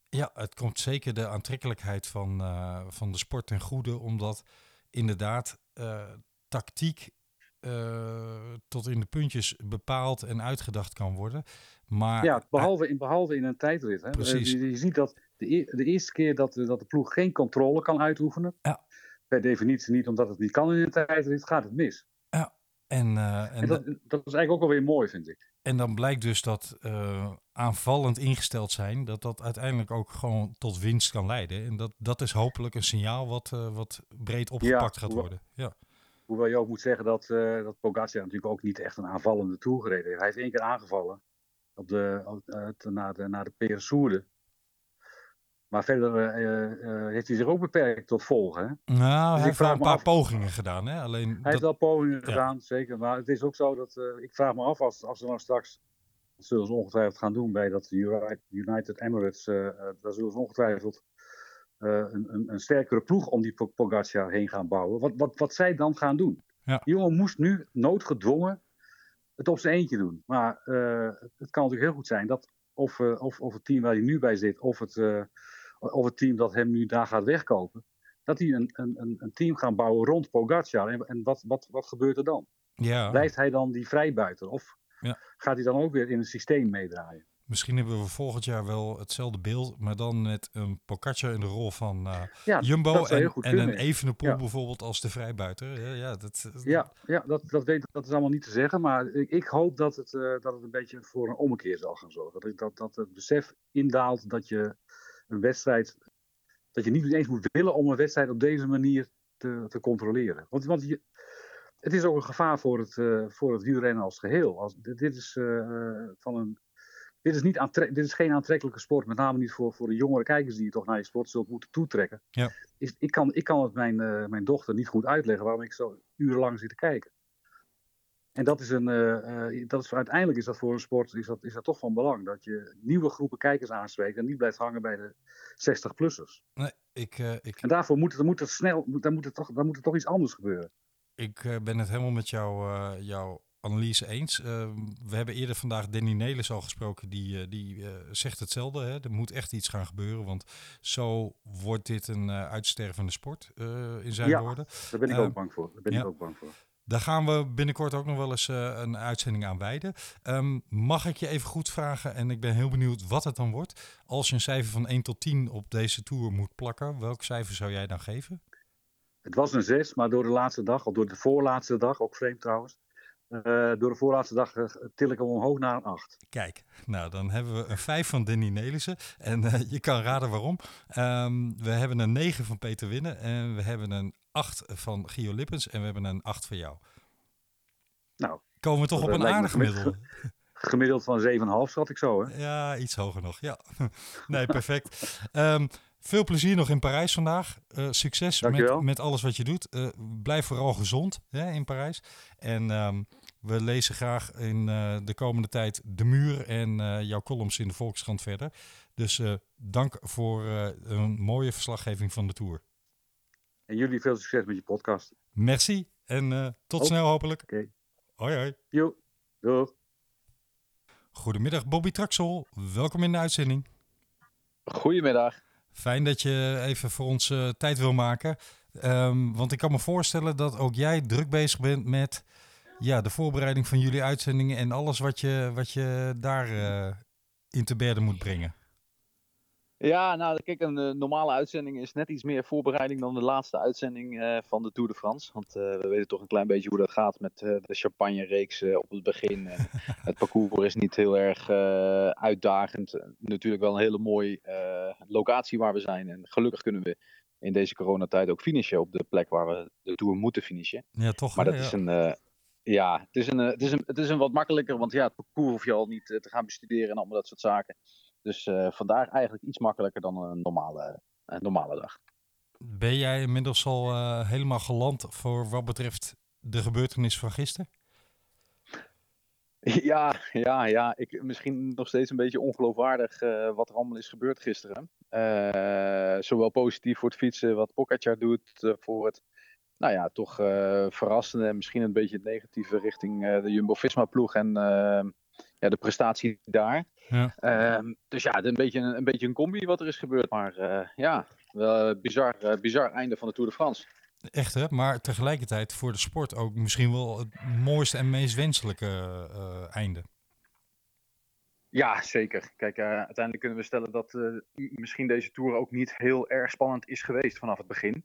Ja, het komt zeker de aantrekkelijkheid van, uh, van de sport ten goede, omdat inderdaad uh, tactiek tot in de puntjes bepaald en uitgedacht kan worden. Maar, ja, behalve in, behalve in een tijdrit. Hè. Precies. Je, je, ziet dat de, de, eerste keer dat, dat de ploeg geen controle kan uitoefenen, ja. Per definitie niet omdat het niet kan in een tijdrit, gaat het mis. Ja, en, uh, en, en dat, dat, is eigenlijk ook alweer mooi, vind ik. En dan blijkt dus dat uh, aanvallend ingesteld zijn, dat dat uiteindelijk ook gewoon tot winst kan leiden. En dat, dat is hopelijk een signaal wat, uh, wat breed opgepakt ja, gaat worden. Ja. Hoewel je ook moet zeggen dat, uh, dat Pogacar natuurlijk ook niet echt een aanvallende tour gereden heeft. Hij heeft één keer aangevallen op de, op, naar de, naar de Peresourde. Maar verder uh, heeft hij zich ook beperkt tot volgen. Hè? Nou, dus hij heeft wel een paar af... pogingen gedaan. Hè? Alleen hij dat... heeft wel pogingen ja. gedaan, zeker. Maar het is ook zo dat uh, ik vraag me af als, als ze nou straks, dat zullen ze ongetwijfeld gaan doen bij dat United Emirates, daar zullen ze ongetwijfeld een, een, een, sterkere ploeg om die Pogacar heen gaan bouwen. Wat, wat, wat zij dan gaan doen. Ja. Die jongen moest nu noodgedwongen het op zijn eentje doen. Maar het kan natuurlijk heel goed zijn dat of, of, of het team waar hij nu bij zit, of het of het team dat hem nu daar gaat wegkopen, dat die een, een, een team gaan bouwen rond Pogacar. En, en wat, wat, wat gebeurt er dan? Ja. Blijft hij dan die vrijbuiter? Of ja. gaat hij dan ook weer in het systeem meedraaien? Misschien hebben we volgend jaar wel hetzelfde beeld, maar dan met een Pogacar in de rol van uh, ja, Jumbo en, en een Evenepoel ja. bijvoorbeeld als de vrijbuiter. Ja, ja, dat, ja, ja dat, dat, weet, dat is allemaal niet te zeggen, maar ik, ik hoop dat het, uh, dat het een beetje voor een ommekeer zal gaan zorgen. Dat, dat, dat het besef indaalt dat je een wedstrijd. dat je niet eens moet willen om een wedstrijd op deze manier te, te controleren. Want, want je, het is ook een gevaar voor het, uh, voor het wielrennen als geheel. Als, dit, is, uh, van een, dit, is niet dit is geen aantrekkelijke sport, met name niet voor, voor de jongere kijkers die je toch naar je sport zult moeten toetrekken. Ja. Is, ik, kan, ik kan het mijn, uh, mijn dochter niet goed uitleggen waarom ik zo urenlang zit te kijken. En dat is een, uh, dat is, uiteindelijk is dat voor een sport is dat, is dat toch van belang. Dat je nieuwe groepen kijkers aanspreekt en niet blijft hangen bij de 60-plussers. Nee, ik, uh, ik... En daarvoor moet het, moet het snel, moet, dan, moet het toch, dan moet er toch iets anders gebeuren. Ik uh, ben het helemaal met jou, jouw analyse eens. we hebben eerder vandaag Danny Nelis al gesproken. Die, die zegt hetzelfde. Hè? Er moet echt iets gaan gebeuren. Want zo wordt dit een uitstervende sport in zijn ja, woorden. Daar ben ik ook bang voor. Daar ben ja. ik ook bang voor. Daar gaan we binnenkort ook nog wel eens uh, een uitzending aan wijden. Um, mag ik je even goed vragen, en ik ben heel benieuwd wat het dan wordt. Als je een cijfer van 1 tot 10 op deze tour moet plakken, welk cijfer zou jij dan geven? Het was een 6, maar door de laatste dag, of door de voorlaatste dag, ook vreemd trouwens. Uh, door de voorlaatste dag uh, til ik hem omhoog naar een 8. Kijk, nou dan hebben we een 5 van Danny Nelissen. En uh, je kan raden waarom. Um, we hebben een 9 van Peter Winnen. En we hebben een 8 van Gio Lippens. En we hebben een 8 van jou. Nou, komen we toch op een aardig gemiddelde. Gemiddeld van 7,5 schat ik zo, hè? Ja, iets hoger nog. Ja, nee, perfect. um, veel plezier nog in Parijs vandaag. Uh, succes met, met alles wat je doet. Uh, blijf vooral gezond hè, in Parijs. En um, we lezen graag in uh, de komende tijd De Muur en jouw columns in de Volkskrant verder. Dus dank voor een mooie verslaggeving van de Tour. En jullie veel succes met je podcast. Merci en tot oh. snel hopelijk. Oké. Okay. Hoi hoi. Jo, doeg. Goedemiddag Bobby Traxel. Welkom in de uitzending. Goedemiddag. Fijn dat je even voor ons uh, tijd wil maken. Um, want ik kan me voorstellen dat ook jij druk bezig bent met ja, de voorbereiding van jullie uitzendingen en alles wat je, wat je daar uh, in te berden moet brengen. Ja, nou kijk, een uh, normale uitzending is net iets meer voorbereiding dan de laatste uitzending uh, van de Tour de France. Want uh, we weten toch een klein beetje hoe dat gaat met de champagne-reeks op het begin. Het parcours is niet heel erg uitdagend. Natuurlijk wel een hele mooie locatie waar we zijn. En gelukkig kunnen we in deze coronatijd ook finishen op de plek waar we de Tour moeten finishen. Ja, toch. Maar dat ja. is een... ja, het is, een, het, is een, het is een wat makkelijker, want ja, het parcours hoef je al niet te gaan bestuderen en allemaal dat soort zaken. Dus uh, vandaar eigenlijk iets makkelijker dan een normale, een normale dag. Ben jij inmiddels al uh, helemaal geland voor wat betreft de gebeurtenis van gisteren? Ja, ja, ja. Ik, misschien nog steeds een beetje ongeloofwaardig uh, wat er allemaal is gebeurd gisteren. zowel positief voor het fietsen, wat Pogacar doet, voor het nou ja, toch verrassende en misschien een beetje het negatieve richting de Jumbo-Visma-ploeg en ja, de prestatie daar. Ja. Uh, dus ja, een beetje een, een beetje een combi wat er is gebeurd. Maar uh, ja, wel bizar, uh, bizar einde van de Tour de France. Echt hè, maar tegelijkertijd voor de sport ook misschien wel het mooiste en meest wenselijke uh, einde. Ja, zeker. Kijk, uiteindelijk kunnen we stellen dat misschien deze Tour ook niet heel erg spannend is geweest vanaf het begin.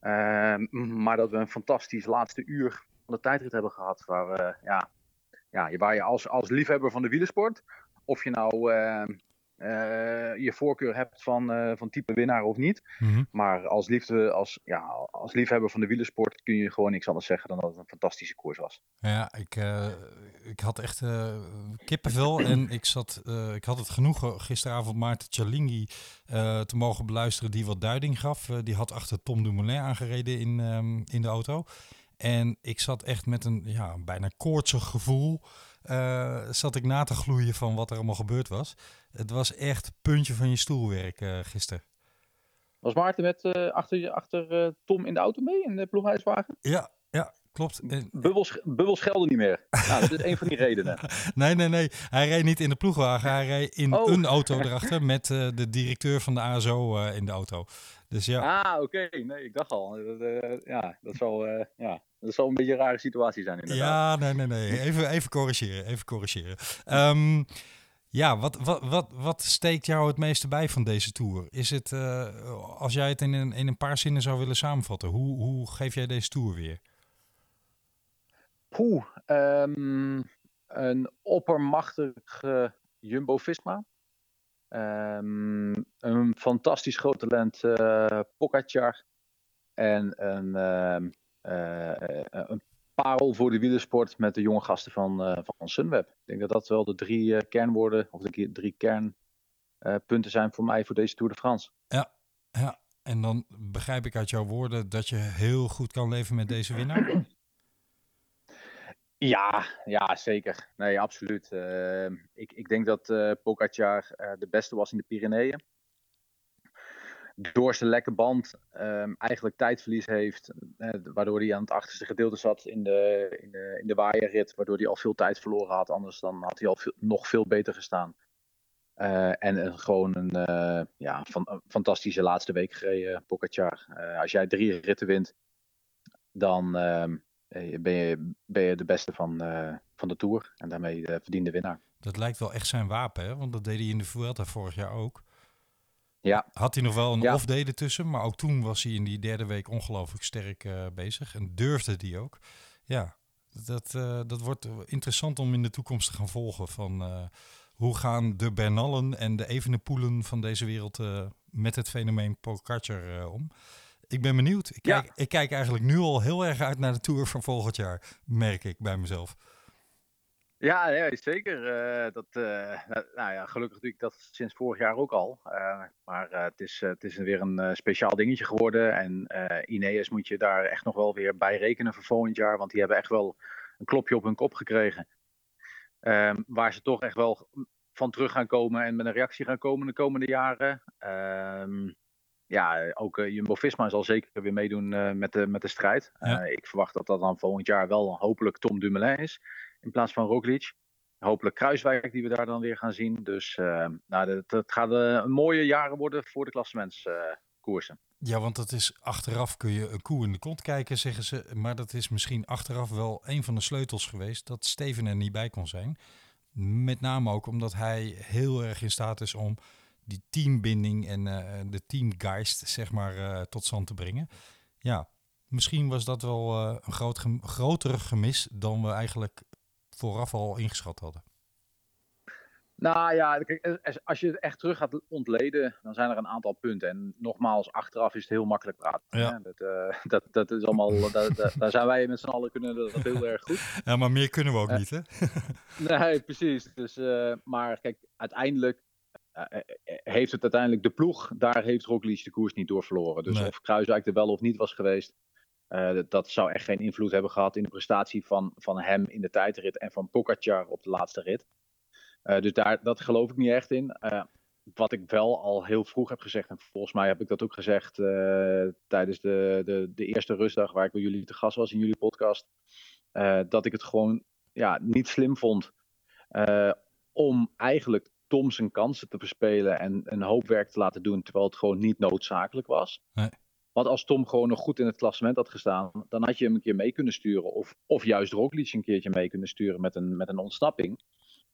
Ehm, maar dat we een fantastisch laatste uur van de tijdrit hebben gehad. Waar, we, ja, ja, waar je als, als liefhebber van de wielersport, of je nou ehm, uh, je voorkeur hebt van, uh, van type winnaar of niet. Mm -hmm. Maar als, liefde, als, ja, als liefhebber van de wielersport kun je gewoon niks anders zeggen dan dat het een fantastische koers was. Ja, ik, uh, ik had echt kippenvel en ik, zat, ik had het genoegen gisteravond Maarten Cialinghi te mogen beluisteren die wat duiding gaf. die had achter Tom Dumoulin aangereden in, um, in de auto. En ik zat echt met een ja, bijna koortsig gevoel. zat ik na te gloeien van wat er allemaal gebeurd was. Het was echt puntje van je stoelwerk uh, gisteren. Was Maarten met uh, achter, achter Tom in de auto mee in de ploeghuiswagen? Ja, ja, klopt. Bubbels, bubbels schelden niet meer. nou, dat is een van die redenen. nee, nee, nee. Hij reed niet in de ploegwagen. Hij reed in oh. een auto erachter met de directeur van de ASO in de auto. Dus ja. Ah, oké. Okay. Nee, ik dacht al. Dat, ja, dat zal, ja, dat zal een beetje een rare situatie zijn inderdaad. Ja, nee, nee, nee. Even, even corrigeren. Even corrigeren. Um, ja, wat, wat, wat, wat steekt jou het meeste bij van deze tour? Is het, uh, als jij het in een, in een paar zinnen zou willen samenvatten, hoe, hoe geef jij deze tour weer? Poeh, um, een oppermachtige Jumbo-Visma. Um, een fantastisch groot talent uh, Pogacar. En een, uh, een parel voor de wielersport met de jonge gasten van, uh, van Sunweb. Ik denk dat dat wel de drie kernwoorden of de drie kernpunten zijn voor mij voor deze Tour de France. Ja, ja, en dan begrijp ik uit jouw woorden dat je heel goed kan leven met deze winnaar. Ja, ja, zeker. Nee, absoluut. Ehm, ik, ik denk dat uh, Pogacar de beste was in de Pyreneeën door zijn lekke band um, eigenlijk tijdverlies heeft. Eh, waardoor hij aan het achterste gedeelte zat in de, in de, in de waaierrit. Waardoor hij al veel tijd verloren had. Anders dan had hij al veel, nog veel beter gestaan. Uh, en uh, gewoon een ja, van, fantastische laatste week gereden, Pogacar. als jij drie ritten wint, dan ehm, ben, je, ben je de beste van, van de Tour. En daarmee de verdiende winnaar. Dat lijkt wel echt zijn wapen, hè? want dat deed hij in de Vuelta vorig jaar ook. Ja. Had hij nog wel een ja. off-day ertussen, maar ook toen was hij in die derde week ongelooflijk sterk uh, bezig en durfde die ook. Ja, dat, uh, dat wordt interessant om in de toekomst te gaan volgen van uh, hoe gaan de Bernallen en de Evenepoelen van deze wereld met het fenomeen Pogacar om. Ik ben benieuwd. Ik kijk, ja. ik kijk eigenlijk nu al heel erg uit naar de Tour van volgend jaar, merk ik bij mezelf. Ja, zeker. Uh, dat, uh, nou ja, gelukkig doe ik dat sinds vorig jaar ook al. Uh, maar het, is, het is weer een speciaal dingetje geworden. En Ineos moet je daar echt nog wel weer bij rekenen voor volgend jaar. Want die hebben echt wel een klopje op hun kop gekregen. Ehm, waar ze toch echt wel van terug gaan komen en met een reactie gaan komen de komende jaren. Um, ja, ook Jumbo-Visma zal zeker weer meedoen met, de, met de strijd. Ja. ik verwacht dat dat dan volgend jaar wel hopelijk Tom Dumoulin is in plaats van Roglic. Hopelijk Kruiswijk die we daar dan weer gaan zien. Dus uh, nou, het gaat uh, mooie jaren worden voor de klassementskoersen. Ja, want dat is achteraf kun je een koe in de kont kijken, zeggen ze. Maar dat is misschien achteraf wel een van de sleutels geweest dat Steven er niet bij kon zijn. Met name ook omdat hij heel erg in staat is om die teambinding en de teamgeist zeg maar tot stand te brengen. Ja, misschien was dat wel een groot, gem grotere gemis dan we eigenlijk vooraf al ingeschat hadden? Nou ja, kijk, als je het echt terug gaat ontleden, dan zijn er een aantal punten. En nogmaals, achteraf is het heel makkelijk praten. Ja. Dat, uh, dat, dat is allemaal, dat, daar zijn wij met z'n allen kunnen dat heel erg goed. Ja, maar meer kunnen we ook uh, niet, hè? nee, precies. Dus, uh, maar kijk, uiteindelijk heeft het uiteindelijk de ploeg, daar heeft Roglic de koers niet door verloren. Dus nee. of Kruiswijk er wel of niet was geweest, uh, dat, zou echt geen invloed hebben gehad in de prestatie van, van hem in de tijdrit en van Pogacar op de laatste rit. Uh, dus daar, dat geloof ik niet echt in. Uh, wat ik wel al heel vroeg heb gezegd, en volgens mij heb ik dat ook gezegd tijdens de, de, de, eerste rustdag waar ik bij jullie te gast was in jullie podcast, dat ik het gewoon ja, niet slim vond om eigenlijk Tom zijn kansen te verspelen en een hoop werk te laten doen, terwijl het gewoon niet noodzakelijk was. Nee. Want als Tom gewoon nog goed in het klassement had gestaan, dan had je hem een keer mee kunnen sturen. Of, of juist Roglic een keertje mee kunnen sturen met een, met een ontsnapping.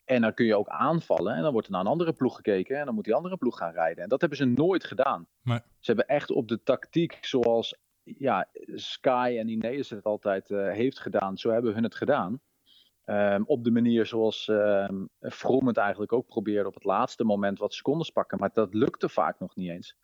En dan kun je ook aanvallen en dan wordt er naar een andere ploeg gekeken en dan moet die andere ploeg gaan rijden. En dat hebben ze nooit gedaan. Nee. Ze hebben echt op de tactiek zoals ja, Sky en Ineos het altijd uh, heeft gedaan, zo hebben hun het gedaan. Um, op de manier zoals um, Vroom het eigenlijk ook probeerde op het laatste moment wat secondes pakken. Maar dat lukte vaak nog niet eens.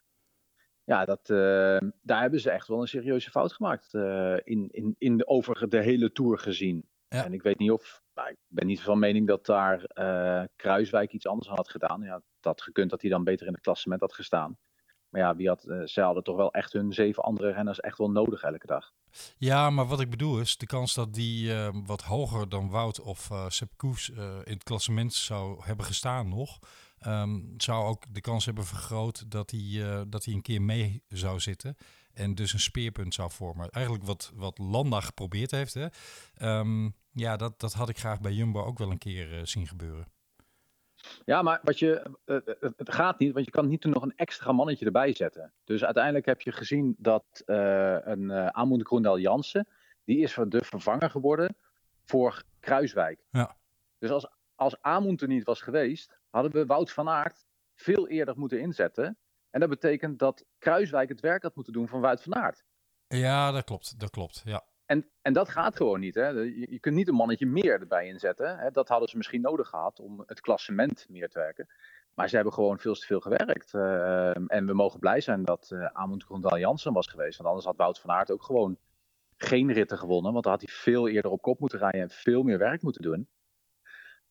Ja, dat, uh, daar hebben ze echt wel een serieuze fout gemaakt. Uh, in, in, in de, over de hele Tour gezien. Ja. En ik weet niet of. Nou, ik ben niet van mening dat daar uh, Kruiswijk iets anders had gedaan. Ja, dat gekund dat hij dan beter in het klassement had gestaan. Maar ja, wie had, zij hadden toch wel echt hun zeven andere renners echt wel nodig elke dag. Ja, maar wat ik bedoel is, de kans dat die uh, wat hoger dan Wout of uh, Sepp Koes in het klassement zou hebben gestaan nog, um, zou ook de kans hebben vergroot dat hij, dat hij een keer mee zou zitten en dus een speerpunt zou vormen. Eigenlijk wat, wat Landa geprobeerd heeft. Hè? Um, ja, dat, dat had ik graag bij Jumbo ook wel een keer zien gebeuren. Ja, maar wat je, uh, het gaat niet, want je kan niet nog een extra mannetje erbij zetten. Dus uiteindelijk heb je gezien dat een uh, Amund Groendal Jansen, die is de vervanger geworden voor Kruiswijk. Ja. Dus als, als Amund er niet was geweest, hadden we Wout van Aert veel eerder moeten inzetten. En dat betekent dat Kruiswijk het werk had moeten doen van Wout van Aert. Ja, dat klopt, dat klopt, ja. En, en dat gaat gewoon niet. Hè? Je, je kunt niet een mannetje meer erbij inzetten. Hè? Dat hadden ze misschien nodig gehad om het klassement meer te werken. Maar ze hebben gewoon veel te veel gewerkt. Uh, en we mogen blij zijn dat uh, Amund Grondal Jansen was geweest. Want anders had Wout van Aert ook gewoon geen ritten gewonnen. Want dan had hij veel eerder op kop moeten rijden en veel meer werk moeten doen.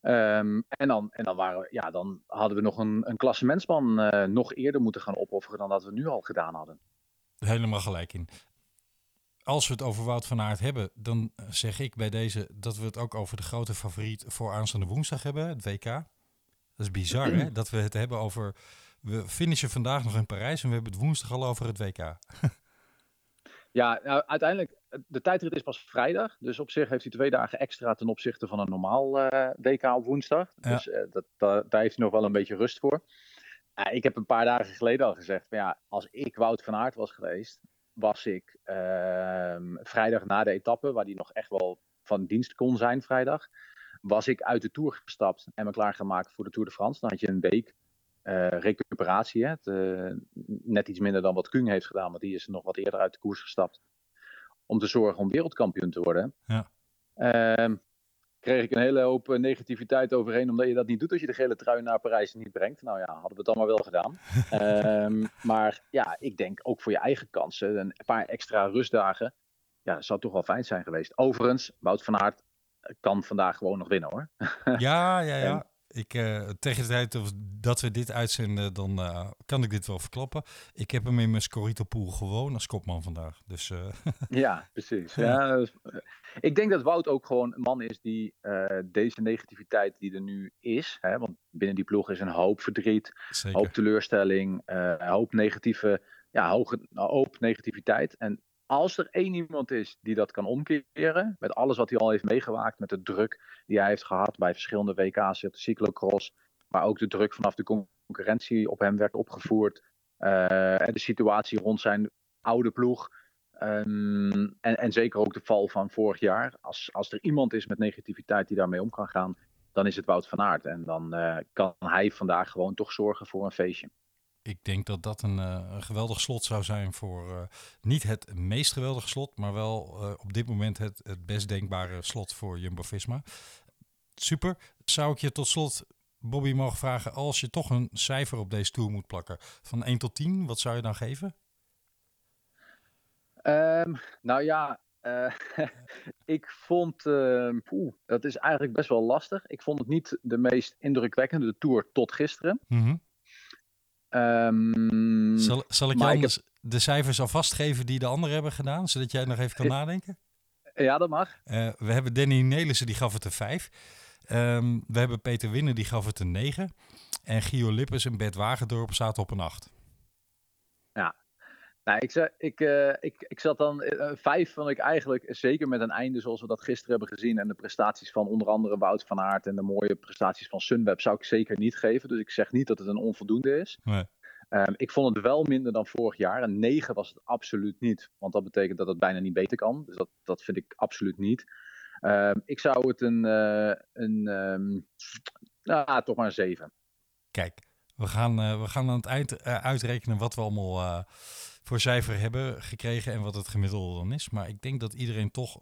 Um, en, dan, en dan, waren, ja, dan hadden we nog een, een klassementsman uh, nog eerder moeten gaan opofferen dan dat we nu al gedaan hadden. Helemaal gelijk in als we het over Wout van Aert hebben, dan zeg ik bij deze dat we het ook over de grote favoriet voor aanstaande woensdag hebben, het WK. Dat is bizar, hè? Dat we het hebben over. We finishen vandaag nog in Parijs en we hebben het woensdag al over het WK. ja, nou, uiteindelijk, de tijdrit is pas vrijdag. Dus op zich heeft hij twee dagen extra ten opzichte van een normaal uh, WK op woensdag. Ja. Dus uh, dat, daar heeft hij nog wel een beetje rust voor. Ik heb een paar dagen geleden al gezegd: van, ja, als ik Wout van Aert was geweest, was ik uh, vrijdag na de etappe, waar die nog echt wel van dienst kon zijn vrijdag, was ik uit de Tour gestapt en me klaargemaakt voor de Tour de France. Dan had je een week uh, recuperatie, hè? Het, uh, net iets minder dan wat Kung heeft gedaan, want die is nog wat eerder uit de koers gestapt, om te zorgen om wereldkampioen te worden. Ja. Uh, kreeg ik een hele hoop negativiteit overheen, omdat je dat niet doet als je de gele trui naar Parijs niet brengt. Nou ja, hadden we het allemaal wel gedaan. um, maar ja, ik denk ook voor je eigen kansen, een paar extra rustdagen, ja, dat zou toch wel fijn zijn geweest. Overigens, Wout van Aert kan vandaag gewoon nog winnen hoor. ja, ja, ja. Ik, uh, tegen de tijd dat we dit uitzenden, dan uh, kan ik dit wel verklappen. Ik heb hem in mijn Scorito gewoon als kopman vandaag. Dus, uh... ja, precies. Ja, ik denk dat Wout ook gewoon een man is die deze negativiteit die er nu is, hè, want binnen die ploeg is een hoop verdriet, Zeker. hoop teleurstelling, een hoop negatieve, ja, hoge, hoop negativiteit. En als er één iemand is die dat kan omkeren, met alles wat hij al heeft meegemaakt, met de druk die hij heeft gehad bij verschillende WK's, de cyclocross, maar ook de druk vanaf de concurrentie op hem werd opgevoerd, uh, en de situatie rond zijn oude ploeg, um, en, en zeker ook de val van vorig jaar. Als, als er iemand is met negativiteit die daarmee om kan gaan, dan is het Wout van Aert. En dan uh, kan hij vandaag gewoon toch zorgen voor een feestje ik denk dat dat een, uh, een, geweldig slot zou zijn voor uh, niet het meest geweldige slot, maar wel uh, op dit moment het, het best denkbare slot voor Jumbo-Visma. Super. Zou ik je tot slot, Bobby, mogen vragen, als je toch een cijfer op deze tour moet plakken, van 1 tot 10, wat zou je dan geven? Um, nou ja, ik vond, poeh, dat is eigenlijk best wel lastig. Ik vond het niet de meest indrukwekkende tour tot gisteren. Mm -hmm. Um, zal, zal ik heb... de cijfers alvast geven die de anderen hebben gedaan, zodat jij nog even kan nadenken? Ja, dat mag. Uh, we hebben Danny Nelissen, die gaf het een 5. Um, we hebben Peter Winnen, die gaf het een 9. En Gio Lippes en Bert Wagendorp zaten op een 8. Ja, nou, ik, ik, uh, ik, ik zat dan, uh, vijf vond ik eigenlijk zeker met een einde zoals we dat gisteren hebben gezien. En de prestaties van onder andere Wout van Aert en de mooie prestaties van Sunweb zou ik zeker niet geven. Dus ik zeg niet dat het een onvoldoende is. Nee. Ehm, ik vond het wel minder dan vorig jaar. Een 9 was het absoluut niet. Want dat betekent dat het bijna niet beter kan. Dus dat, dat vind ik absoluut niet. Ehm, ik zou het een, uh, een um, nou, toch maar een 7. Kijk, we gaan, we gaan aan het eind uitrekenen wat we allemaal voor cijfer hebben gekregen en wat het gemiddelde dan is. Maar ik denk dat iedereen toch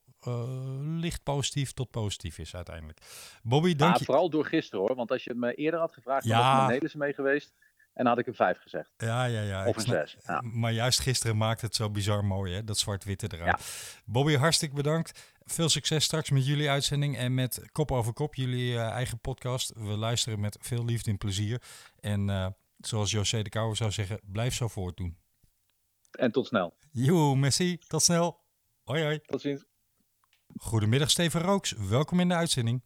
licht positief tot positief is uiteindelijk. Bobby, dank ah, je. Vooral door gisteren hoor. Want als je het me eerder had gevraagd, dan ja. was ik met mee geweest. En dan had ik een 5 gezegd. Ja, ja, ja. Of een 6. Ja. Maar juist gisteren maakte het zo bizar mooi, hè? dat zwart-witte eraan. Ja. Bobby, hartstikke bedankt. Veel succes straks met jullie uitzending en met Kop over Kop, jullie uh, eigen podcast. We luisteren met veel liefde en plezier. En uh, zoals José de Kouwer zou zeggen, blijf zo voortdoen. En tot snel. Joe, Messi. Tot snel. Hoi, hoi. Tot ziens. Goedemiddag, Steven Rooks. Welkom in de uitzending.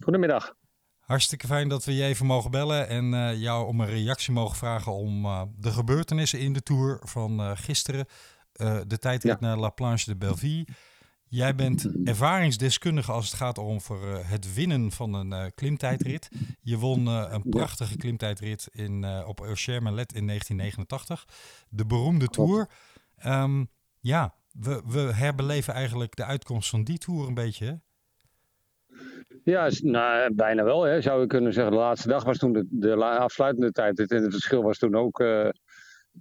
Goedemiddag. Hartstikke fijn dat we je even mogen bellen en uh, jou om een reactie mogen vragen om uh, de gebeurtenissen in de Tour van uh, gisteren. de tijdrit ja. naar La Planche de Belleville. Jij bent ervaringsdeskundige als het gaat om voor, het winnen van een klimtijdrit. Je won een prachtige klimtijdrit in, op Euschermelet in 1989. De beroemde Tour. Um, ja, we, we herbeleven eigenlijk de uitkomst van die Tour een beetje, hè? Ja, nou, bijna wel. Hè, zou je kunnen zeggen. De laatste dag was toen de, de afsluitende tijd. En het verschil was toen ook uh,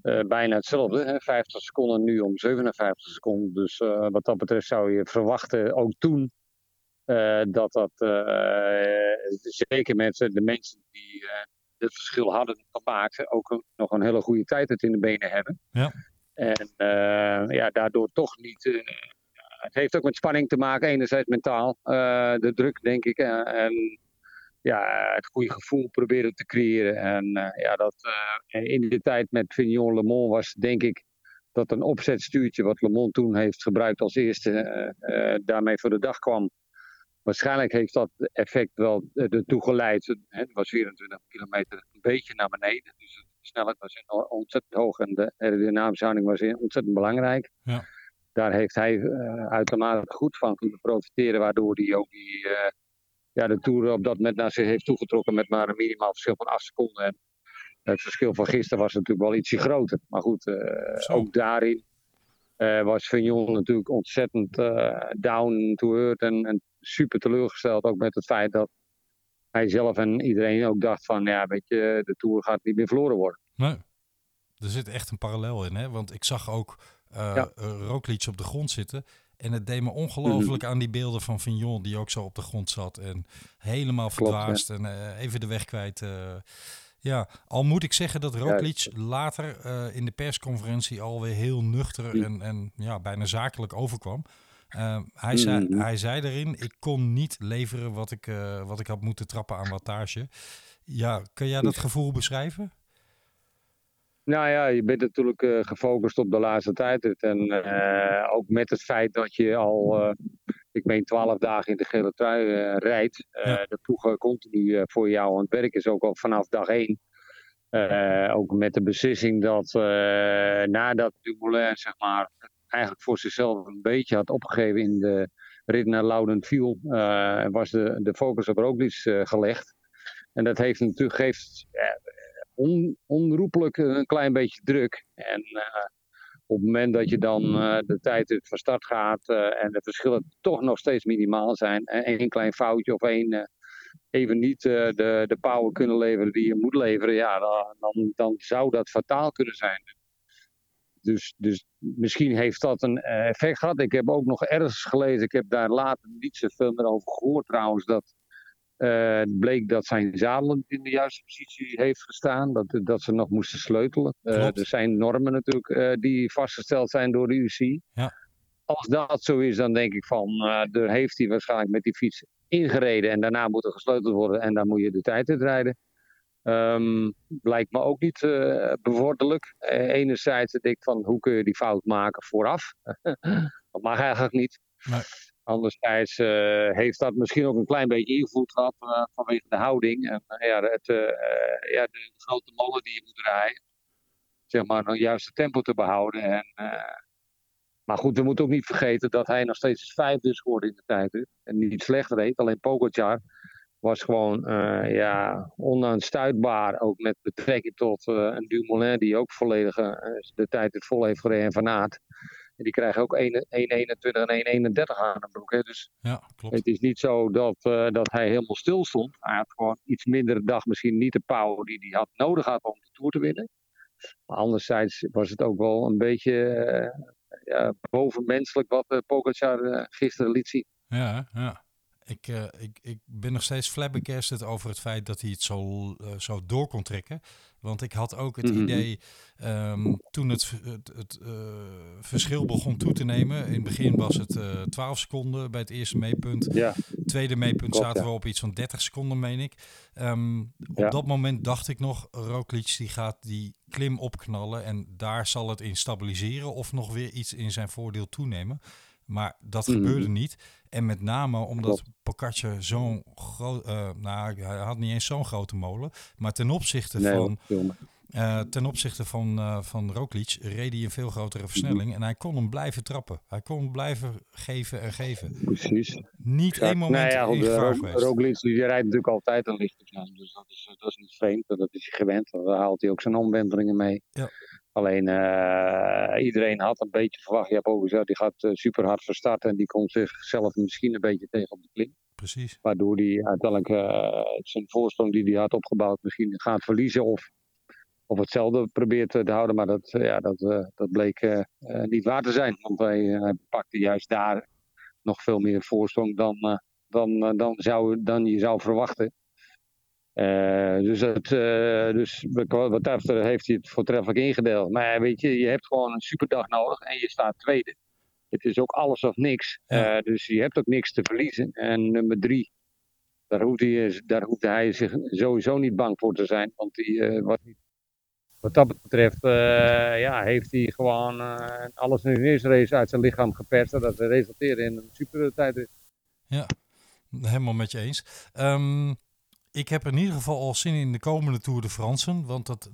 uh, bijna hetzelfde. Hè, 50 seconden nu om 57 seconden. Dus uh, wat dat betreft zou je verwachten, ook toen, dat dat zeker met de mensen die het verschil hadden gemaakt, ook nog een hele goede tijd het in de benen hebben. Ja. En ja, daardoor toch niet het heeft ook met spanning te maken, enerzijds mentaal. De druk, denk ik. En, ja, het goede gevoel proberen te creëren. En uh, ja, dat uh, in de tijd met Vignon Le Mans was, denk ik, dat een opzetstuurtje wat Le Mans toen heeft gebruikt als eerste, daarmee voor de dag kwam. Waarschijnlijk heeft dat effect wel ertoe geleid. Het was 24 kilometer een beetje naar beneden. Dus de snelheid was ontzettend hoog en de aerodynamische houding was ontzettend belangrijk. Ja daar heeft hij uh, uitermate goed van kunnen profiteren, waardoor hij ook die, uh, ja, de Tour op dat moment naar zich heeft toegetrokken met maar een minimaal verschil van 8 seconden. En het verschil van gisteren was natuurlijk wel ietsje groter. Maar goed, uh, ook daarin was Vignon natuurlijk ontzettend down to earth en, en, super teleurgesteld. Ook met het feit dat hij zelf en iedereen ook dacht van, ja, weet je, de Tour gaat niet meer verloren worden. Nee, er zit echt een parallel in, hè? Want ik zag ook uh, ja. Roglic op de grond zitten. En het deed me ongelooflijk mm. aan die beelden van Vignon, die ook zo op de grond zat. En helemaal verdwaasd en uh, even de weg kwijt. Uh, ja, al moet ik zeggen dat Roglic later in de persconferentie alweer heel nuchter en, en ja, bijna zakelijk overkwam. hij, zei, mm. hij zei erin, ik kon niet leveren wat ik, wat ik had moeten trappen aan wattage. Ja, kun jij dat gevoel beschrijven? Nou ja, je bent natuurlijk uh, gefocust op de laatste tijd. En uh, ook met het feit dat je al, uh, ik meen, twaalf dagen in de gele trui rijdt. Ja. De ploeg continu voor jou aan het werk is, ook al vanaf dag één. ook met de beslissing dat nadat Dumoulin, zeg maar, eigenlijk voor zichzelf een beetje had opgegeven in de rit naar Laudenviel, was de, de focus op Roglic gelegd. En dat heeft natuurlijk, geeft on, onroepelijk een klein beetje druk. En uh, op het moment dat je dan uh, de tijd van start gaat en de verschillen toch nog steeds minimaal zijn, één klein foutje of één even niet de, de power kunnen leveren die je moet leveren, ja, dan, dan zou dat fataal kunnen zijn. Dus, dus misschien heeft dat een effect gehad. Ik heb ook nog ergens gelezen, ik heb daar later niet zoveel meer over gehoord trouwens, dat uh, het bleek dat zijn zadel in de juiste positie heeft gestaan, dat, dat ze nog moesten sleutelen. Uh, er zijn normen natuurlijk uh, die vastgesteld zijn door de UC. Ja. Als dat zo is, dan denk ik van, er heeft hij waarschijnlijk met die fiets ingereden en daarna moet er gesleuteld worden en dan moet je de tijd uitrijden. Um, lijkt me ook niet bevorderlijk. enerzijds denk ik van, hoe kun je die fout maken vooraf? dat mag eigenlijk niet. Nee. Anderzijds uh, heeft dat misschien ook een klein beetje invloed gehad uh, vanwege de houding. En ja, het, ja, de, grote molen die je moet rijden. Zeg maar, een juiste tempo te behouden. En, maar goed, we moeten ook niet vergeten dat hij nog steeds vijfde is geworden in de tijd. En niet slecht reed. Alleen Pogacar was gewoon ja, onaanstuitbaar. Ook met betrekking tot een Dumoulin die ook volledig uh, de tijd het vol heeft gereden van. En die krijgen ook 1,21 en 1,31 aan de broek. Hè. Dus ja, klopt. het is niet zo dat, dat hij helemaal stil stond. Hij had gewoon iets minder dag misschien niet de power die hij had nodig had om de Tour te winnen. Maar anderzijds was het ook wel een beetje ja, bovenmenselijk wat uh, Pogacar gisteren liet zien. Ja, ja. Ik, ik, ik ben nog steeds flabbergasted over het feit dat hij het zo, zo door kon trekken. Want ik had ook het mm -hmm. idee, um, toen het, het, het uh, verschil begon toe te nemen. In het begin was het 12 seconden bij het eerste meepunt. Ja. Tweede meepunt Klopt, zaten ja. we op iets van 30 seconden, meen ik. Um, op Ja. dat moment dacht ik nog, Roglic die gaat die klim opknallen. En daar zal het in stabiliseren of nog weer iets in zijn voordeel toenemen. Maar dat Mhm. gebeurde niet. En met name omdat. Pogacar zo'n groot... eh, nou, hij had niet eens zo'n grote molen. Maar ten opzichte Nee, van... eh, ten opzichte van, eh van Roglic reed hij een veel grotere versnelling. En hij kon hem blijven trappen. Hij kon hem blijven geven en geven. Precies. Niet één moment nou ja, in. Roglic die rijdt natuurlijk altijd een lichte. Dus dat is, dat is niet vreemd. Dat is hij gewend. Daar haalt hij ook zijn omwentelingen mee. Ja. Alleen eh, iedereen had een beetje verwacht. Ja, Pogacar die gaat eh, super hard van start. En die komt zichzelf misschien een beetje tegen op de klim. Precies. Waardoor hij uiteindelijk eh, zijn voorsprong die hij had opgebouwd misschien gaat verliezen. Of, of hetzelfde probeert te houden. Maar dat, ja, dat, dat bleek niet waar te zijn. Want hij, pakte juist daar nog veel meer voorsprong dan, dan, dan, zou, dan je zou verwachten. Eh, dus het, eh, dus wat dat betreft heeft hij het voortreffelijk ingedeeld. Maar weet je, je hebt gewoon een superdag nodig en je staat tweede. Het is ook alles of niks. Ja. Eh, dus je hebt ook niks te verliezen. En nummer drie, daar hoeft hij, daar hoeft hij zich sowieso niet bang voor te zijn. Want die, wat, wat dat betreft ja, heeft hij gewoon alles in de eerste race uit zijn lichaam geperst. en Dat resulteerde in een super tijd. Ja, helemaal met je eens. Ehm, ik heb in ieder geval al zin in de komende Tour de Fransen. Want dat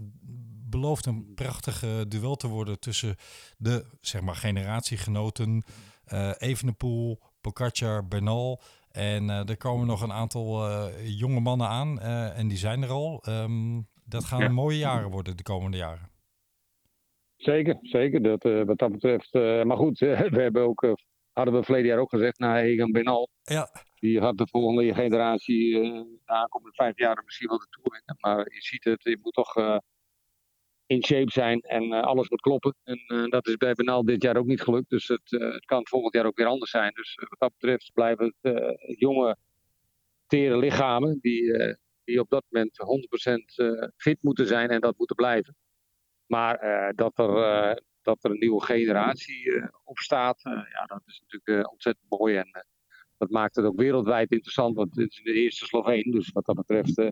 belooft een prachtige duel te worden tussen de zeg maar, generatiegenoten. eh Evenepoel, Pogacar, Bernal. En eh, er komen nog een aantal eh, jonge mannen aan. en die zijn er al. Ehm, dat gaan Ja. mooie jaren worden de komende jaren. Zeker, zeker. Dat, wat dat betreft. maar goed, we hebben ook, hadden we verleden jaar ook gezegd, nou, Egan Benal, Ja, die gaat de volgende generatie eh, de aankomende vijf jaar misschien wel de Tour winnen. Maar je ziet het, je moet toch eh, in shape zijn en eh, alles moet kloppen. En eh, dat is bij Benal dit jaar ook niet gelukt. Dus het, eh, het kan volgend jaar ook weer anders zijn. Dus eh, wat dat betreft blijven het eh, jonge, tere lichamen die, eh, die op dat moment 100% eh, fit moeten zijn en dat moeten blijven. Maar eh, dat, er, eh, dat er een nieuwe generatie eh, opstaat, eh, ja, dat is natuurlijk eh, ontzettend mooi. En eh, dat maakt het ook wereldwijd interessant, want dit is de eerste Sloveen. Dus wat dat betreft eh,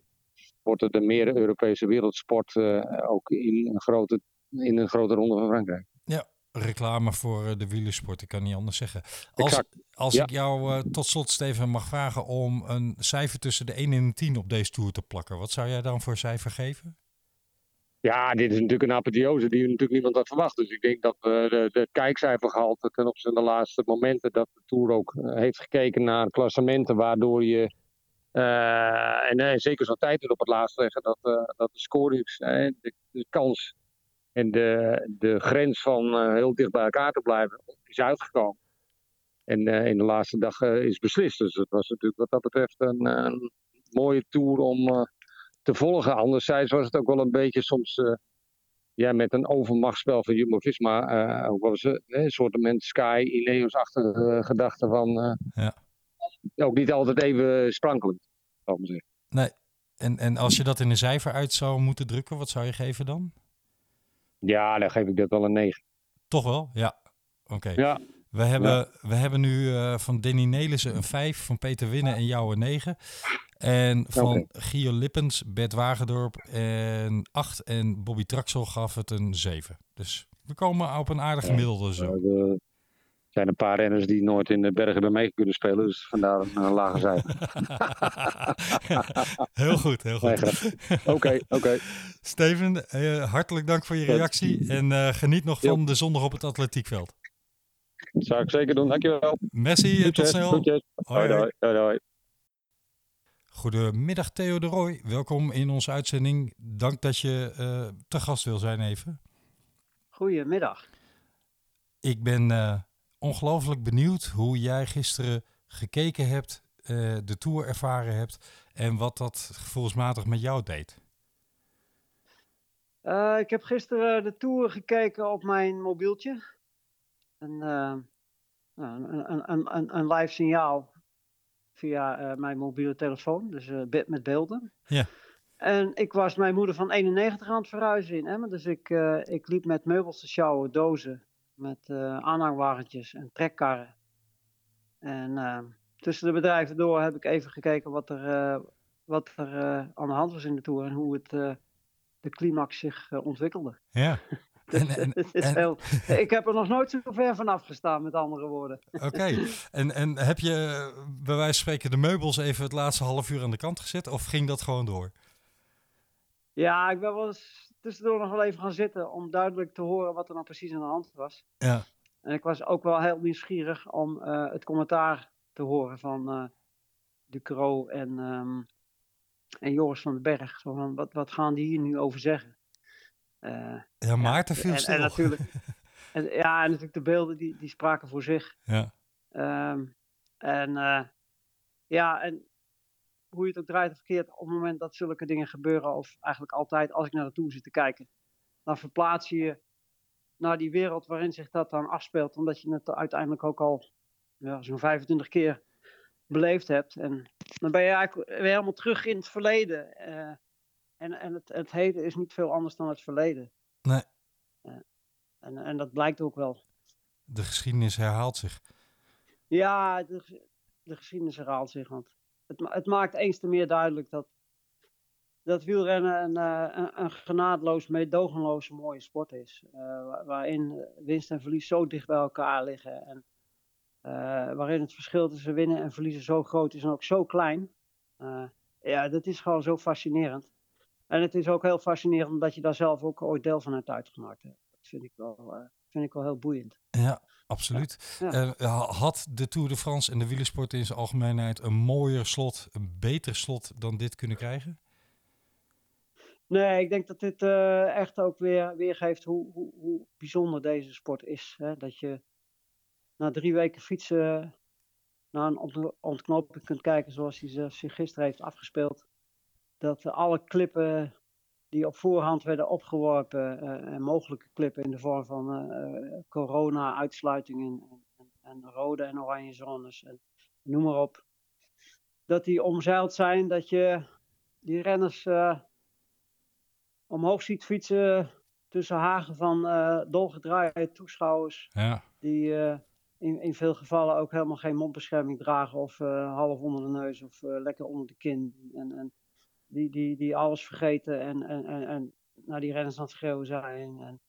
wordt het een meer Europese wereldsport eh, ook in een, grote, in een grote ronde van Frankrijk. reclame voor eh, de wielersport, ik kan niet anders zeggen. Als, Exact. als Ja. ik jou tot slot, Steven, mag vragen om een cijfer tussen de 1 en de 10 op deze Tour te plakken. Wat zou jij dan voor cijfer geven? Ja, dit is natuurlijk een apotheose die natuurlijk niemand had verwacht. Dus ik denk dat we de kijkcijfergehalte ten opzichte van de laatste momenten dat de Tour ook eh, heeft gekeken naar klassementen, waardoor je eh, en eh, zeker zo'n tijd op het laatst leggen, dat, dat de scorings, de, de kans en de, de grens van heel dicht bij elkaar te blijven is uitgekomen. En in de laatste dag is beslist. Dus het was natuurlijk wat dat betreft een, een mooie Tour om te volgen. Anderzijds was het ook wel een beetje soms eh, ja, met een overmachtsspel van Jumbo-Visma. eh ook wel eens eh, een soort Sky Ineos-achtige gedachte van... Ja. Ook niet altijd even sprankelend, zal ik maar zeggen. Nee. En, en als je dat in een cijfer uit zou moeten drukken, wat zou je geven dan? Ja, dan geef ik dat wel een 9. Toch wel? Ja. Oké. Ja. We hebben, we hebben nu van Danny Nelissen een 5, van Peter Winnen en jou een 9. En van Oké. Gio Lippens, Bert Wagendorp en 8 en Bobby Traxel gaf het een 7. Dus we komen op een aardig gemiddelde zo. Er zijn een paar renners die nooit in de bergen bij mee kunnen spelen. Dus vandaar een, lage cijfer. heel goed, heel goed. Oké, oké. Steven, eh, hartelijk dank voor je reactie. En eh, geniet nog van de zondag op het atletiekveld. Dat zou ik zeker doen. Dankjewel. En tot snel. hoi. hoi. hoi, hoi. Goedemiddag Theo de Roy, welkom in onze uitzending. Dank dat je uh, te gast wil zijn even. Goedemiddag. Ik ben uh, ongelooflijk benieuwd hoe jij gisteren gekeken hebt, uh, de Tour ervaren hebt en wat dat gevoelsmatig met jou deed. ik heb gisteren de Tour gekeken op mijn mobieltje. Een, een, een, een, een live signaal via uh, mijn mobiele telefoon, dus uh, met beelden. Ja. En ik was mijn moeder van 91 aan het verhuizen in Emmen, dus ik, uh, ik liep met meubels te sjouwen, dozen, met aanhangwagentjes en trekkarren. En tussen de bedrijven door heb ik even gekeken wat er, wat er aan de hand was in de Tour en hoe het, de climax zich ontwikkelde. Ja. En, en, en, heel, ik heb er nog nooit zo ver vanaf gestaan, met andere woorden. Oké, en, en heb je bij wijze van spreken de meubels even het laatste half uur aan de kant gezet of ging dat gewoon door? Ja, ik ben wel eens tussendoor nog wel even gaan zitten om duidelijk te horen wat er nou precies aan de hand was. Ja. En ik was ook wel heel nieuwsgierig om uh, het commentaar te horen van uh, Ducro en, um, en Joris van den Berg. Zo van, wat, wat gaan die hier nu over zeggen? Uh, ja, Maarten viel en, stil. En natuurlijk, en, ja, en natuurlijk de beelden die, die spraken voor zich. Ja. Um, en uh, ja, en hoe je het ook draait of verkeerd, op het moment dat zulke dingen gebeuren, of eigenlijk altijd als ik naar de tour zit te kijken, dan verplaats je je naar die wereld waarin zich dat dan afspeelt, omdat je het uiteindelijk ook al ja, zo'n 25 keer beleefd hebt. En dan ben je eigenlijk weer helemaal terug in het verleden. Uh, en, en het, het heden is niet veel anders dan het verleden. Nee. En, en dat blijkt ook wel. De geschiedenis herhaalt zich. Ja, de, de geschiedenis herhaalt zich. Want het, het maakt eens te meer duidelijk dat, dat wielrennen een, een, een genadeloos, meedogenloos mooie sport is. Uh, waarin winst en verlies zo dicht bij elkaar liggen. En uh, waarin het verschil tussen winnen en verliezen zo groot is en ook zo klein. Uh, ja, dat is gewoon zo fascinerend. En het is ook heel fascinerend omdat je daar zelf ook ooit deel van hebt uitgemaakt. Dat vind ik wel, uh, vind ik wel heel boeiend. Ja, absoluut. Ja. Uh, had de Tour de France en de wielersport in zijn algemeenheid een mooier slot, een beter slot dan dit kunnen krijgen? Nee, ik denk dat dit uh, echt ook weer weergeeft hoe, hoe, hoe bijzonder deze sport is. Hè? Dat je na drie weken fietsen naar een ontknoping kunt kijken zoals hij zich gisteren heeft afgespeeld dat alle klippen die op voorhand werden opgeworpen, uh, en mogelijke klippen in de vorm van uh, corona-uitsluitingen en, en, en, rode en oranje zones en noem maar op, dat die omzeild zijn, dat je die renners omhoog ziet fietsen tussen hagen van dolgedraaide toeschouwers, ja. die in, in veel gevallen ook helemaal geen mondbescherming dragen of half onder de neus of lekker onder de kin. En, en die, die, die alles vergeten en, en, en, en naar die renners aan het schreeuwen zijn. En,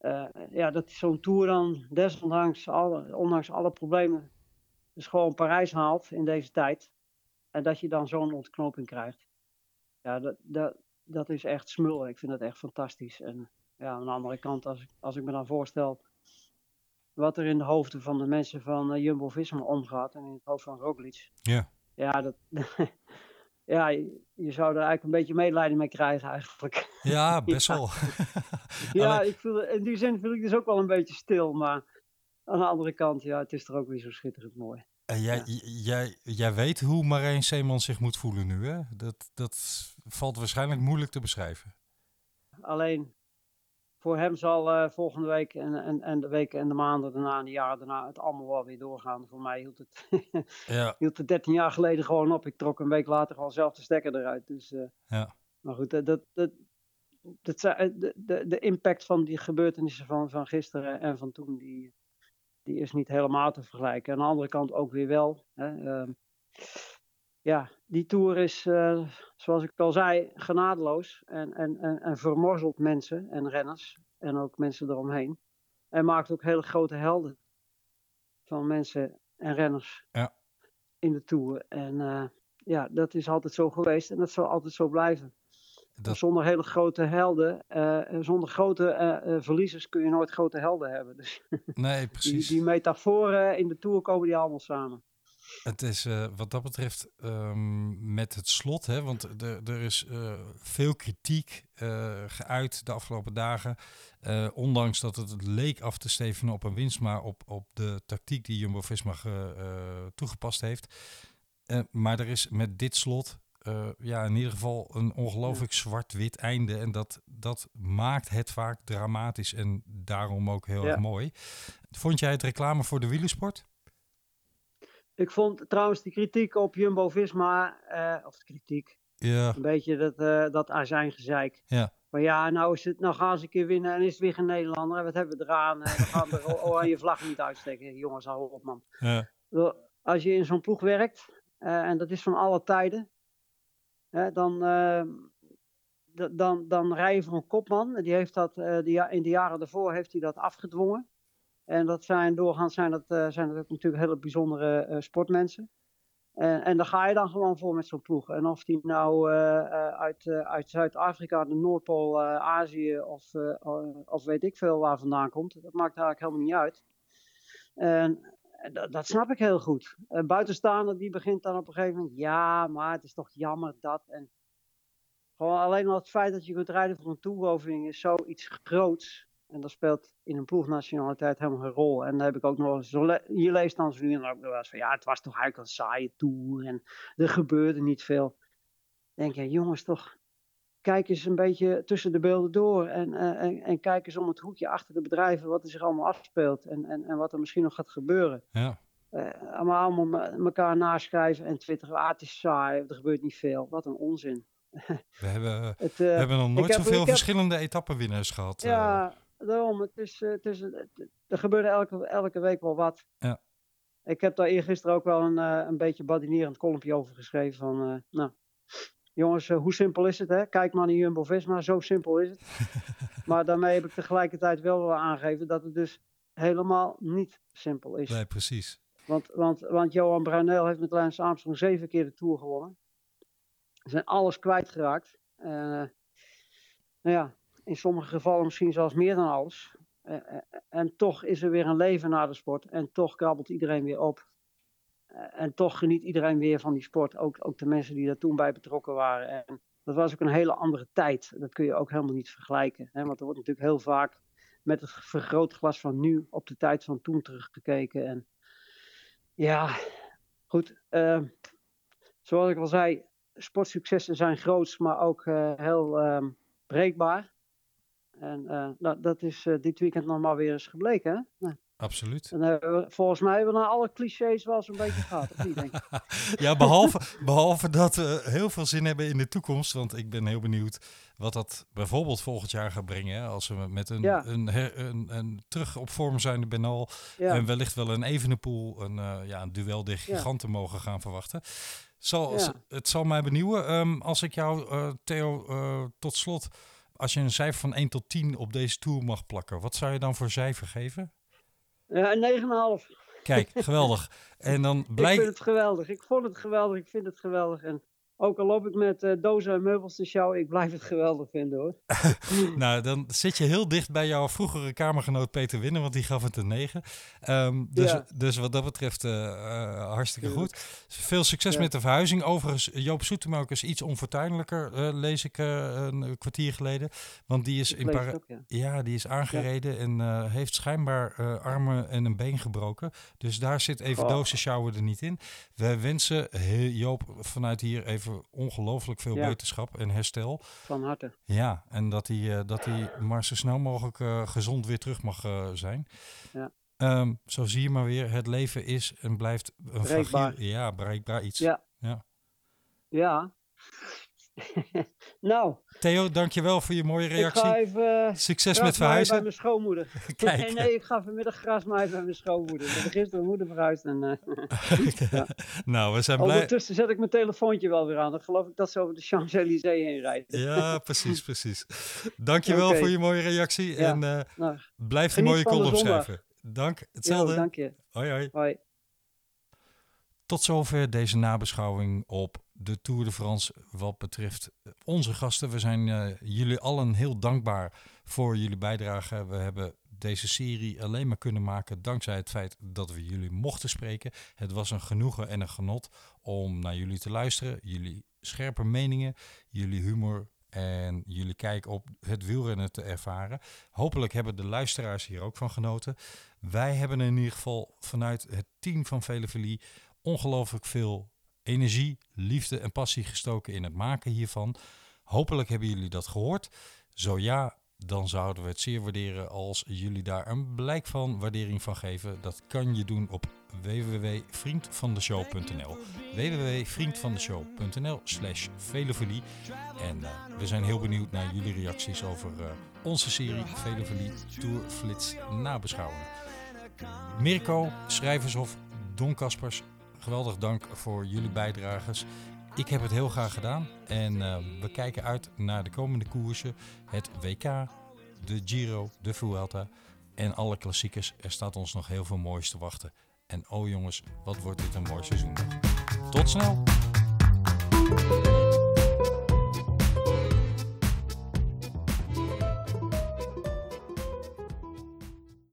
uh, ja, dat zo'n Tour dan desondanks alle, ondanks alle problemen dus gewoon Parijs haalt in deze tijd. En dat je dan zo'n ontknoping krijgt. Ja, dat, dat, dat is echt smul. Ik vind dat echt fantastisch. En ja, aan de andere kant, als ik, als ik me dan voorstel wat er in de hoofden van de mensen van uh, Jumbo-Visma omgaat en in het hoofd van Roglic. Ja. Ja, dat, ja, je, zou er eigenlijk een beetje medelijden mee krijgen eigenlijk. Ja, best wel. ja, ik voel, in die zin voel ik dus ook wel een beetje stil. Maar aan de andere kant, ja, het is er ook weer zo schitterend mooi. En jij, ja. jij, jij weet hoe Marijn Seeman zich moet voelen nu, hè? Dat, dat valt waarschijnlijk moeilijk te beschrijven. Alleen, voor hem zal uh, volgende week en, en, en de weken en de maanden daarna en de jaren daarna het allemaal wel weer doorgaan. Voor mij hield het, ja. hield het 13 jaar geleden gewoon op. Ik trok een week later gewoon zelf de stekker eruit. Dus, uh, ja. Maar goed, dat, dat, dat, dat, de, de, de impact van die gebeurtenissen van, van gisteren en van toen, die, die is niet helemaal te vergelijken. Aan de andere kant ook weer wel. Hè. Uh, ja, die tour is, uh, zoals ik al zei, genadeloos en, en, en, en vermorzelt mensen en renners en ook mensen eromheen. En maakt ook hele grote helden van mensen en renners ja. in de tour. En uh, ja, dat is altijd zo geweest en dat zal altijd zo blijven. Dat... Zonder hele grote helden, uh, zonder grote verliezers kun je nooit grote helden hebben. Dus nee, precies. Die, die metaforen in de tour komen die allemaal samen. Het is uh, wat dat betreft um, met het slot, hè, want er, is uh, veel kritiek uh, geuit de afgelopen dagen. ondanks dat het leek af te stevenen op een winst, maar op, op de tactiek die Jumbo-Visma toegepast heeft. maar er is met dit slot ja, in ieder geval een ongelooflijk zwart-wit einde. En dat, dat maakt het vaak dramatisch en daarom ook heel Ja. erg mooi. Vond jij het reclame voor de wielersport? Ik vond trouwens die kritiek op Jumbo-Visma, eh, of de kritiek, Ja. een beetje dat, eh dat azijngezeik. Ja. Maar ja, nou, is het, nou gaan ze een keer winnen en is het weer geen Nederlander. En wat hebben we eraan? Eh, we gaan de oranje vlag niet uitsteken. Jongens, hou op man. Ja. Als je in zo'n ploeg werkt, en dat is van alle tijden, hè, dan, eh, d- dan, dan rij je voor een kopman. En Die heeft dat, die, in de jaren daarvoor heeft hij dat afgedwongen. En dat zijn doorgaans zijn dat, eh, zijn dat natuurlijk hele bijzondere eh, sportmensen. En, en daar ga je dan gewoon voor met zo'n ploeg. En of die nou eh, uit, uit Zuid-Afrika, de Noordpool, Azië of, of weet ik veel waar vandaan komt, dat maakt eigenlijk helemaal niet uit. En en dat, dat snap ik heel goed. Een buitenstaander die begint dan op een gegeven moment, ja, maar het is toch jammer dat. En gewoon alleen al het feit dat je kunt rijden voor een toeroving is zoiets groots. En dat speelt in een ploegnationaliteit helemaal geen rol. En dan heb ik ook nog eens, je leest dan zo nu en dan ook nog wel eens van, ja, het was toch eigenlijk een saaie tour en er gebeurde niet veel. Dan denk je, jongens, toch, kijk eens een beetje tussen de beelden door en, eh, en, en kijk eens om het hoekje achter de bedrijven wat er zich allemaal afspeelt en, en, en wat er misschien nog gaat gebeuren. Ja. Eh, allemaal allemaal me- elkaar naschrijven en twitteren, ah, het is saai, er gebeurt niet veel. Wat een onzin. We hebben, Het, we eh, hebben nog nooit zoveel ik heb- verschillende etappenwinnaars gehad. eh. Ja, daarom. Het is, eh, het is, het- er gebeurde elke, elke week wel wat. Ja. Ik heb daar eergisteren ook wel een, eh, een beetje badinerend kolompje over geschreven. Van, eh, nou, jongens, eh, hoe simpel is het? Hè? Kijk maar naar Jumbo-Visma, zo simpel is het. maar daarmee heb ik tegelijkertijd wel aangeven dat het dus helemaal niet simpel is. Nee, precies. Want, want, want Johan Bruineel heeft met Lance Armstrong zeven keer de Tour gewonnen. Ze zijn alles kwijtgeraakt. Eh nou ja, in sommige gevallen misschien zelfs meer dan alles. Eh, eh, en toch is er weer een leven na de sport. En toch krabbelt iedereen weer op. Eh, en toch geniet iedereen weer van die sport. Ook, ook de mensen die daar toen bij betrokken waren. En dat was ook een hele andere tijd. Dat kun je ook helemaal niet vergelijken. Hè? Want er wordt natuurlijk heel vaak met het vergrootglas van nu op de tijd van toen teruggekeken. En ja, goed. eh, zoals ik al zei, sportsuccessen zijn groots, maar ook eh, heel ehm, breekbaar. En eh, nou, dat is eh, dit weekend nog maar weer eens gebleken. Hè? Nou, Absoluut. we, volgens mij hebben we naar alle clichés wel zo'n beetje gehad. Of niet, denk ik? Ja, behalve, behalve dat we heel veel zin hebben in de toekomst. Want ik ben heel benieuwd wat dat bijvoorbeeld volgend jaar gaat brengen. Hè, als we met een, Ja. een, her- een, een terug op vorm zijnde Benal Ja. en wellicht wel een Evenepoel, een, eh, ja, een duel Ja. giganten mogen gaan verwachten. Zal. Het zal mij benieuwen. Ehm, als ik jou, Theo, tot slot, als je een cijfer van 1 tot 10 op deze tour mag plakken, wat zou je dan voor cijfer geven? Ja, een 9,5. Kijk, geweldig. En dan Ik vind blijkt... het geweldig. Ik vond het geweldig. Ik vind het geweldig. En ook al loop ik met eh, dozen en meubels te sjouwen, ik blijf het geweldig vinden hoor. Nou, dan zit je heel dicht bij jouw vroegere kamergenoot Peter Winnen, want die gaf het een 9. Ehm, dus, Ja. dus wat dat betreft eh, eh, hartstikke goed. Veel succes Ja. met de verhuizing. Overigens, Joop Soetemelk is iets onfortuinlijker, lees ik een kwartier geleden. Want die is, Ik in ja. die is aangereden en heeft schijnbaar armen en een been gebroken. Dus daar zit even Goh. doosje sjouwen er niet in. We wensen Joop vanuit hier even ongelooflijk veel Ja. beterschap en herstel. Van harte. Ja, en dat hij, eh, dat hij maar zo snel mogelijk eh, gezond weer terug mag eh, zijn. Ja. Ehm, zo zie je maar weer, het leven is en blijft een Breekbaar. fragiel, ja, bereikbaar iets. Ja. Ja. Ja. nou, Theo, dankjewel voor je mooie ik reactie. ga even eh, Succes met verhuizen. bij mijn schoonmoeder. Kijk. Nee, nee, ik ga vanmiddag gras maaien bij mijn schoonmoeder. Ik heb gisteren mijn moeder verhuisd. En, eh, ja. Nou, we zijn blij. Ondertussen zet ik mijn telefoontje wel weer aan. Dan geloof ik dat ze over de Champs-Élysées heen rijden. Ja, precies, precies. Dankjewel voor je mooie reactie Ja. en eh, Nou, blijf die mooie column schrijven. Dank, hetzelfde. Jo, dank je. Hoi, hoi. Hoi. Tot zover deze nabeschouwing op de Tour de France wat betreft onze gasten. We zijn eh, jullie allen heel dankbaar voor jullie bijdrage. We hebben deze serie alleen maar kunnen maken dankzij het feit dat we jullie mochten spreken. Het was een genoegen en een genot om naar jullie te luisteren. Jullie scherpe meningen, jullie humor en jullie kijk op het wielrennen te ervaren. Hopelijk hebben de luisteraars hier ook van genoten. Wij hebben in ieder geval vanuit het team van Velevelie ongelooflijk veel energie, liefde en passie gestoken in het maken hiervan. Hopelijk hebben jullie dat gehoord. Zo ja, dan zouden we het zeer waarderen als jullie daar een blijk van waardering van geven. Dat kan je doen op www.vriendvandeshow.nl www.vriendvandeshow.nl slash Velevolie En uh, we zijn heel benieuwd naar jullie reacties over uh, onze serie Velevolie Tour Flits nabeschouwingen. Mirko, Schrijvershof, Don Kaspers, geweldig dank voor jullie bijdrages. Ik heb het heel graag gedaan en uh, we kijken uit naar de komende koersen. Het WK, de Giro, de Vuelta en alle klassiekers. Er staat ons nog heel veel moois te wachten. En oh jongens, wat wordt dit een mooi seizoen. Tot snel!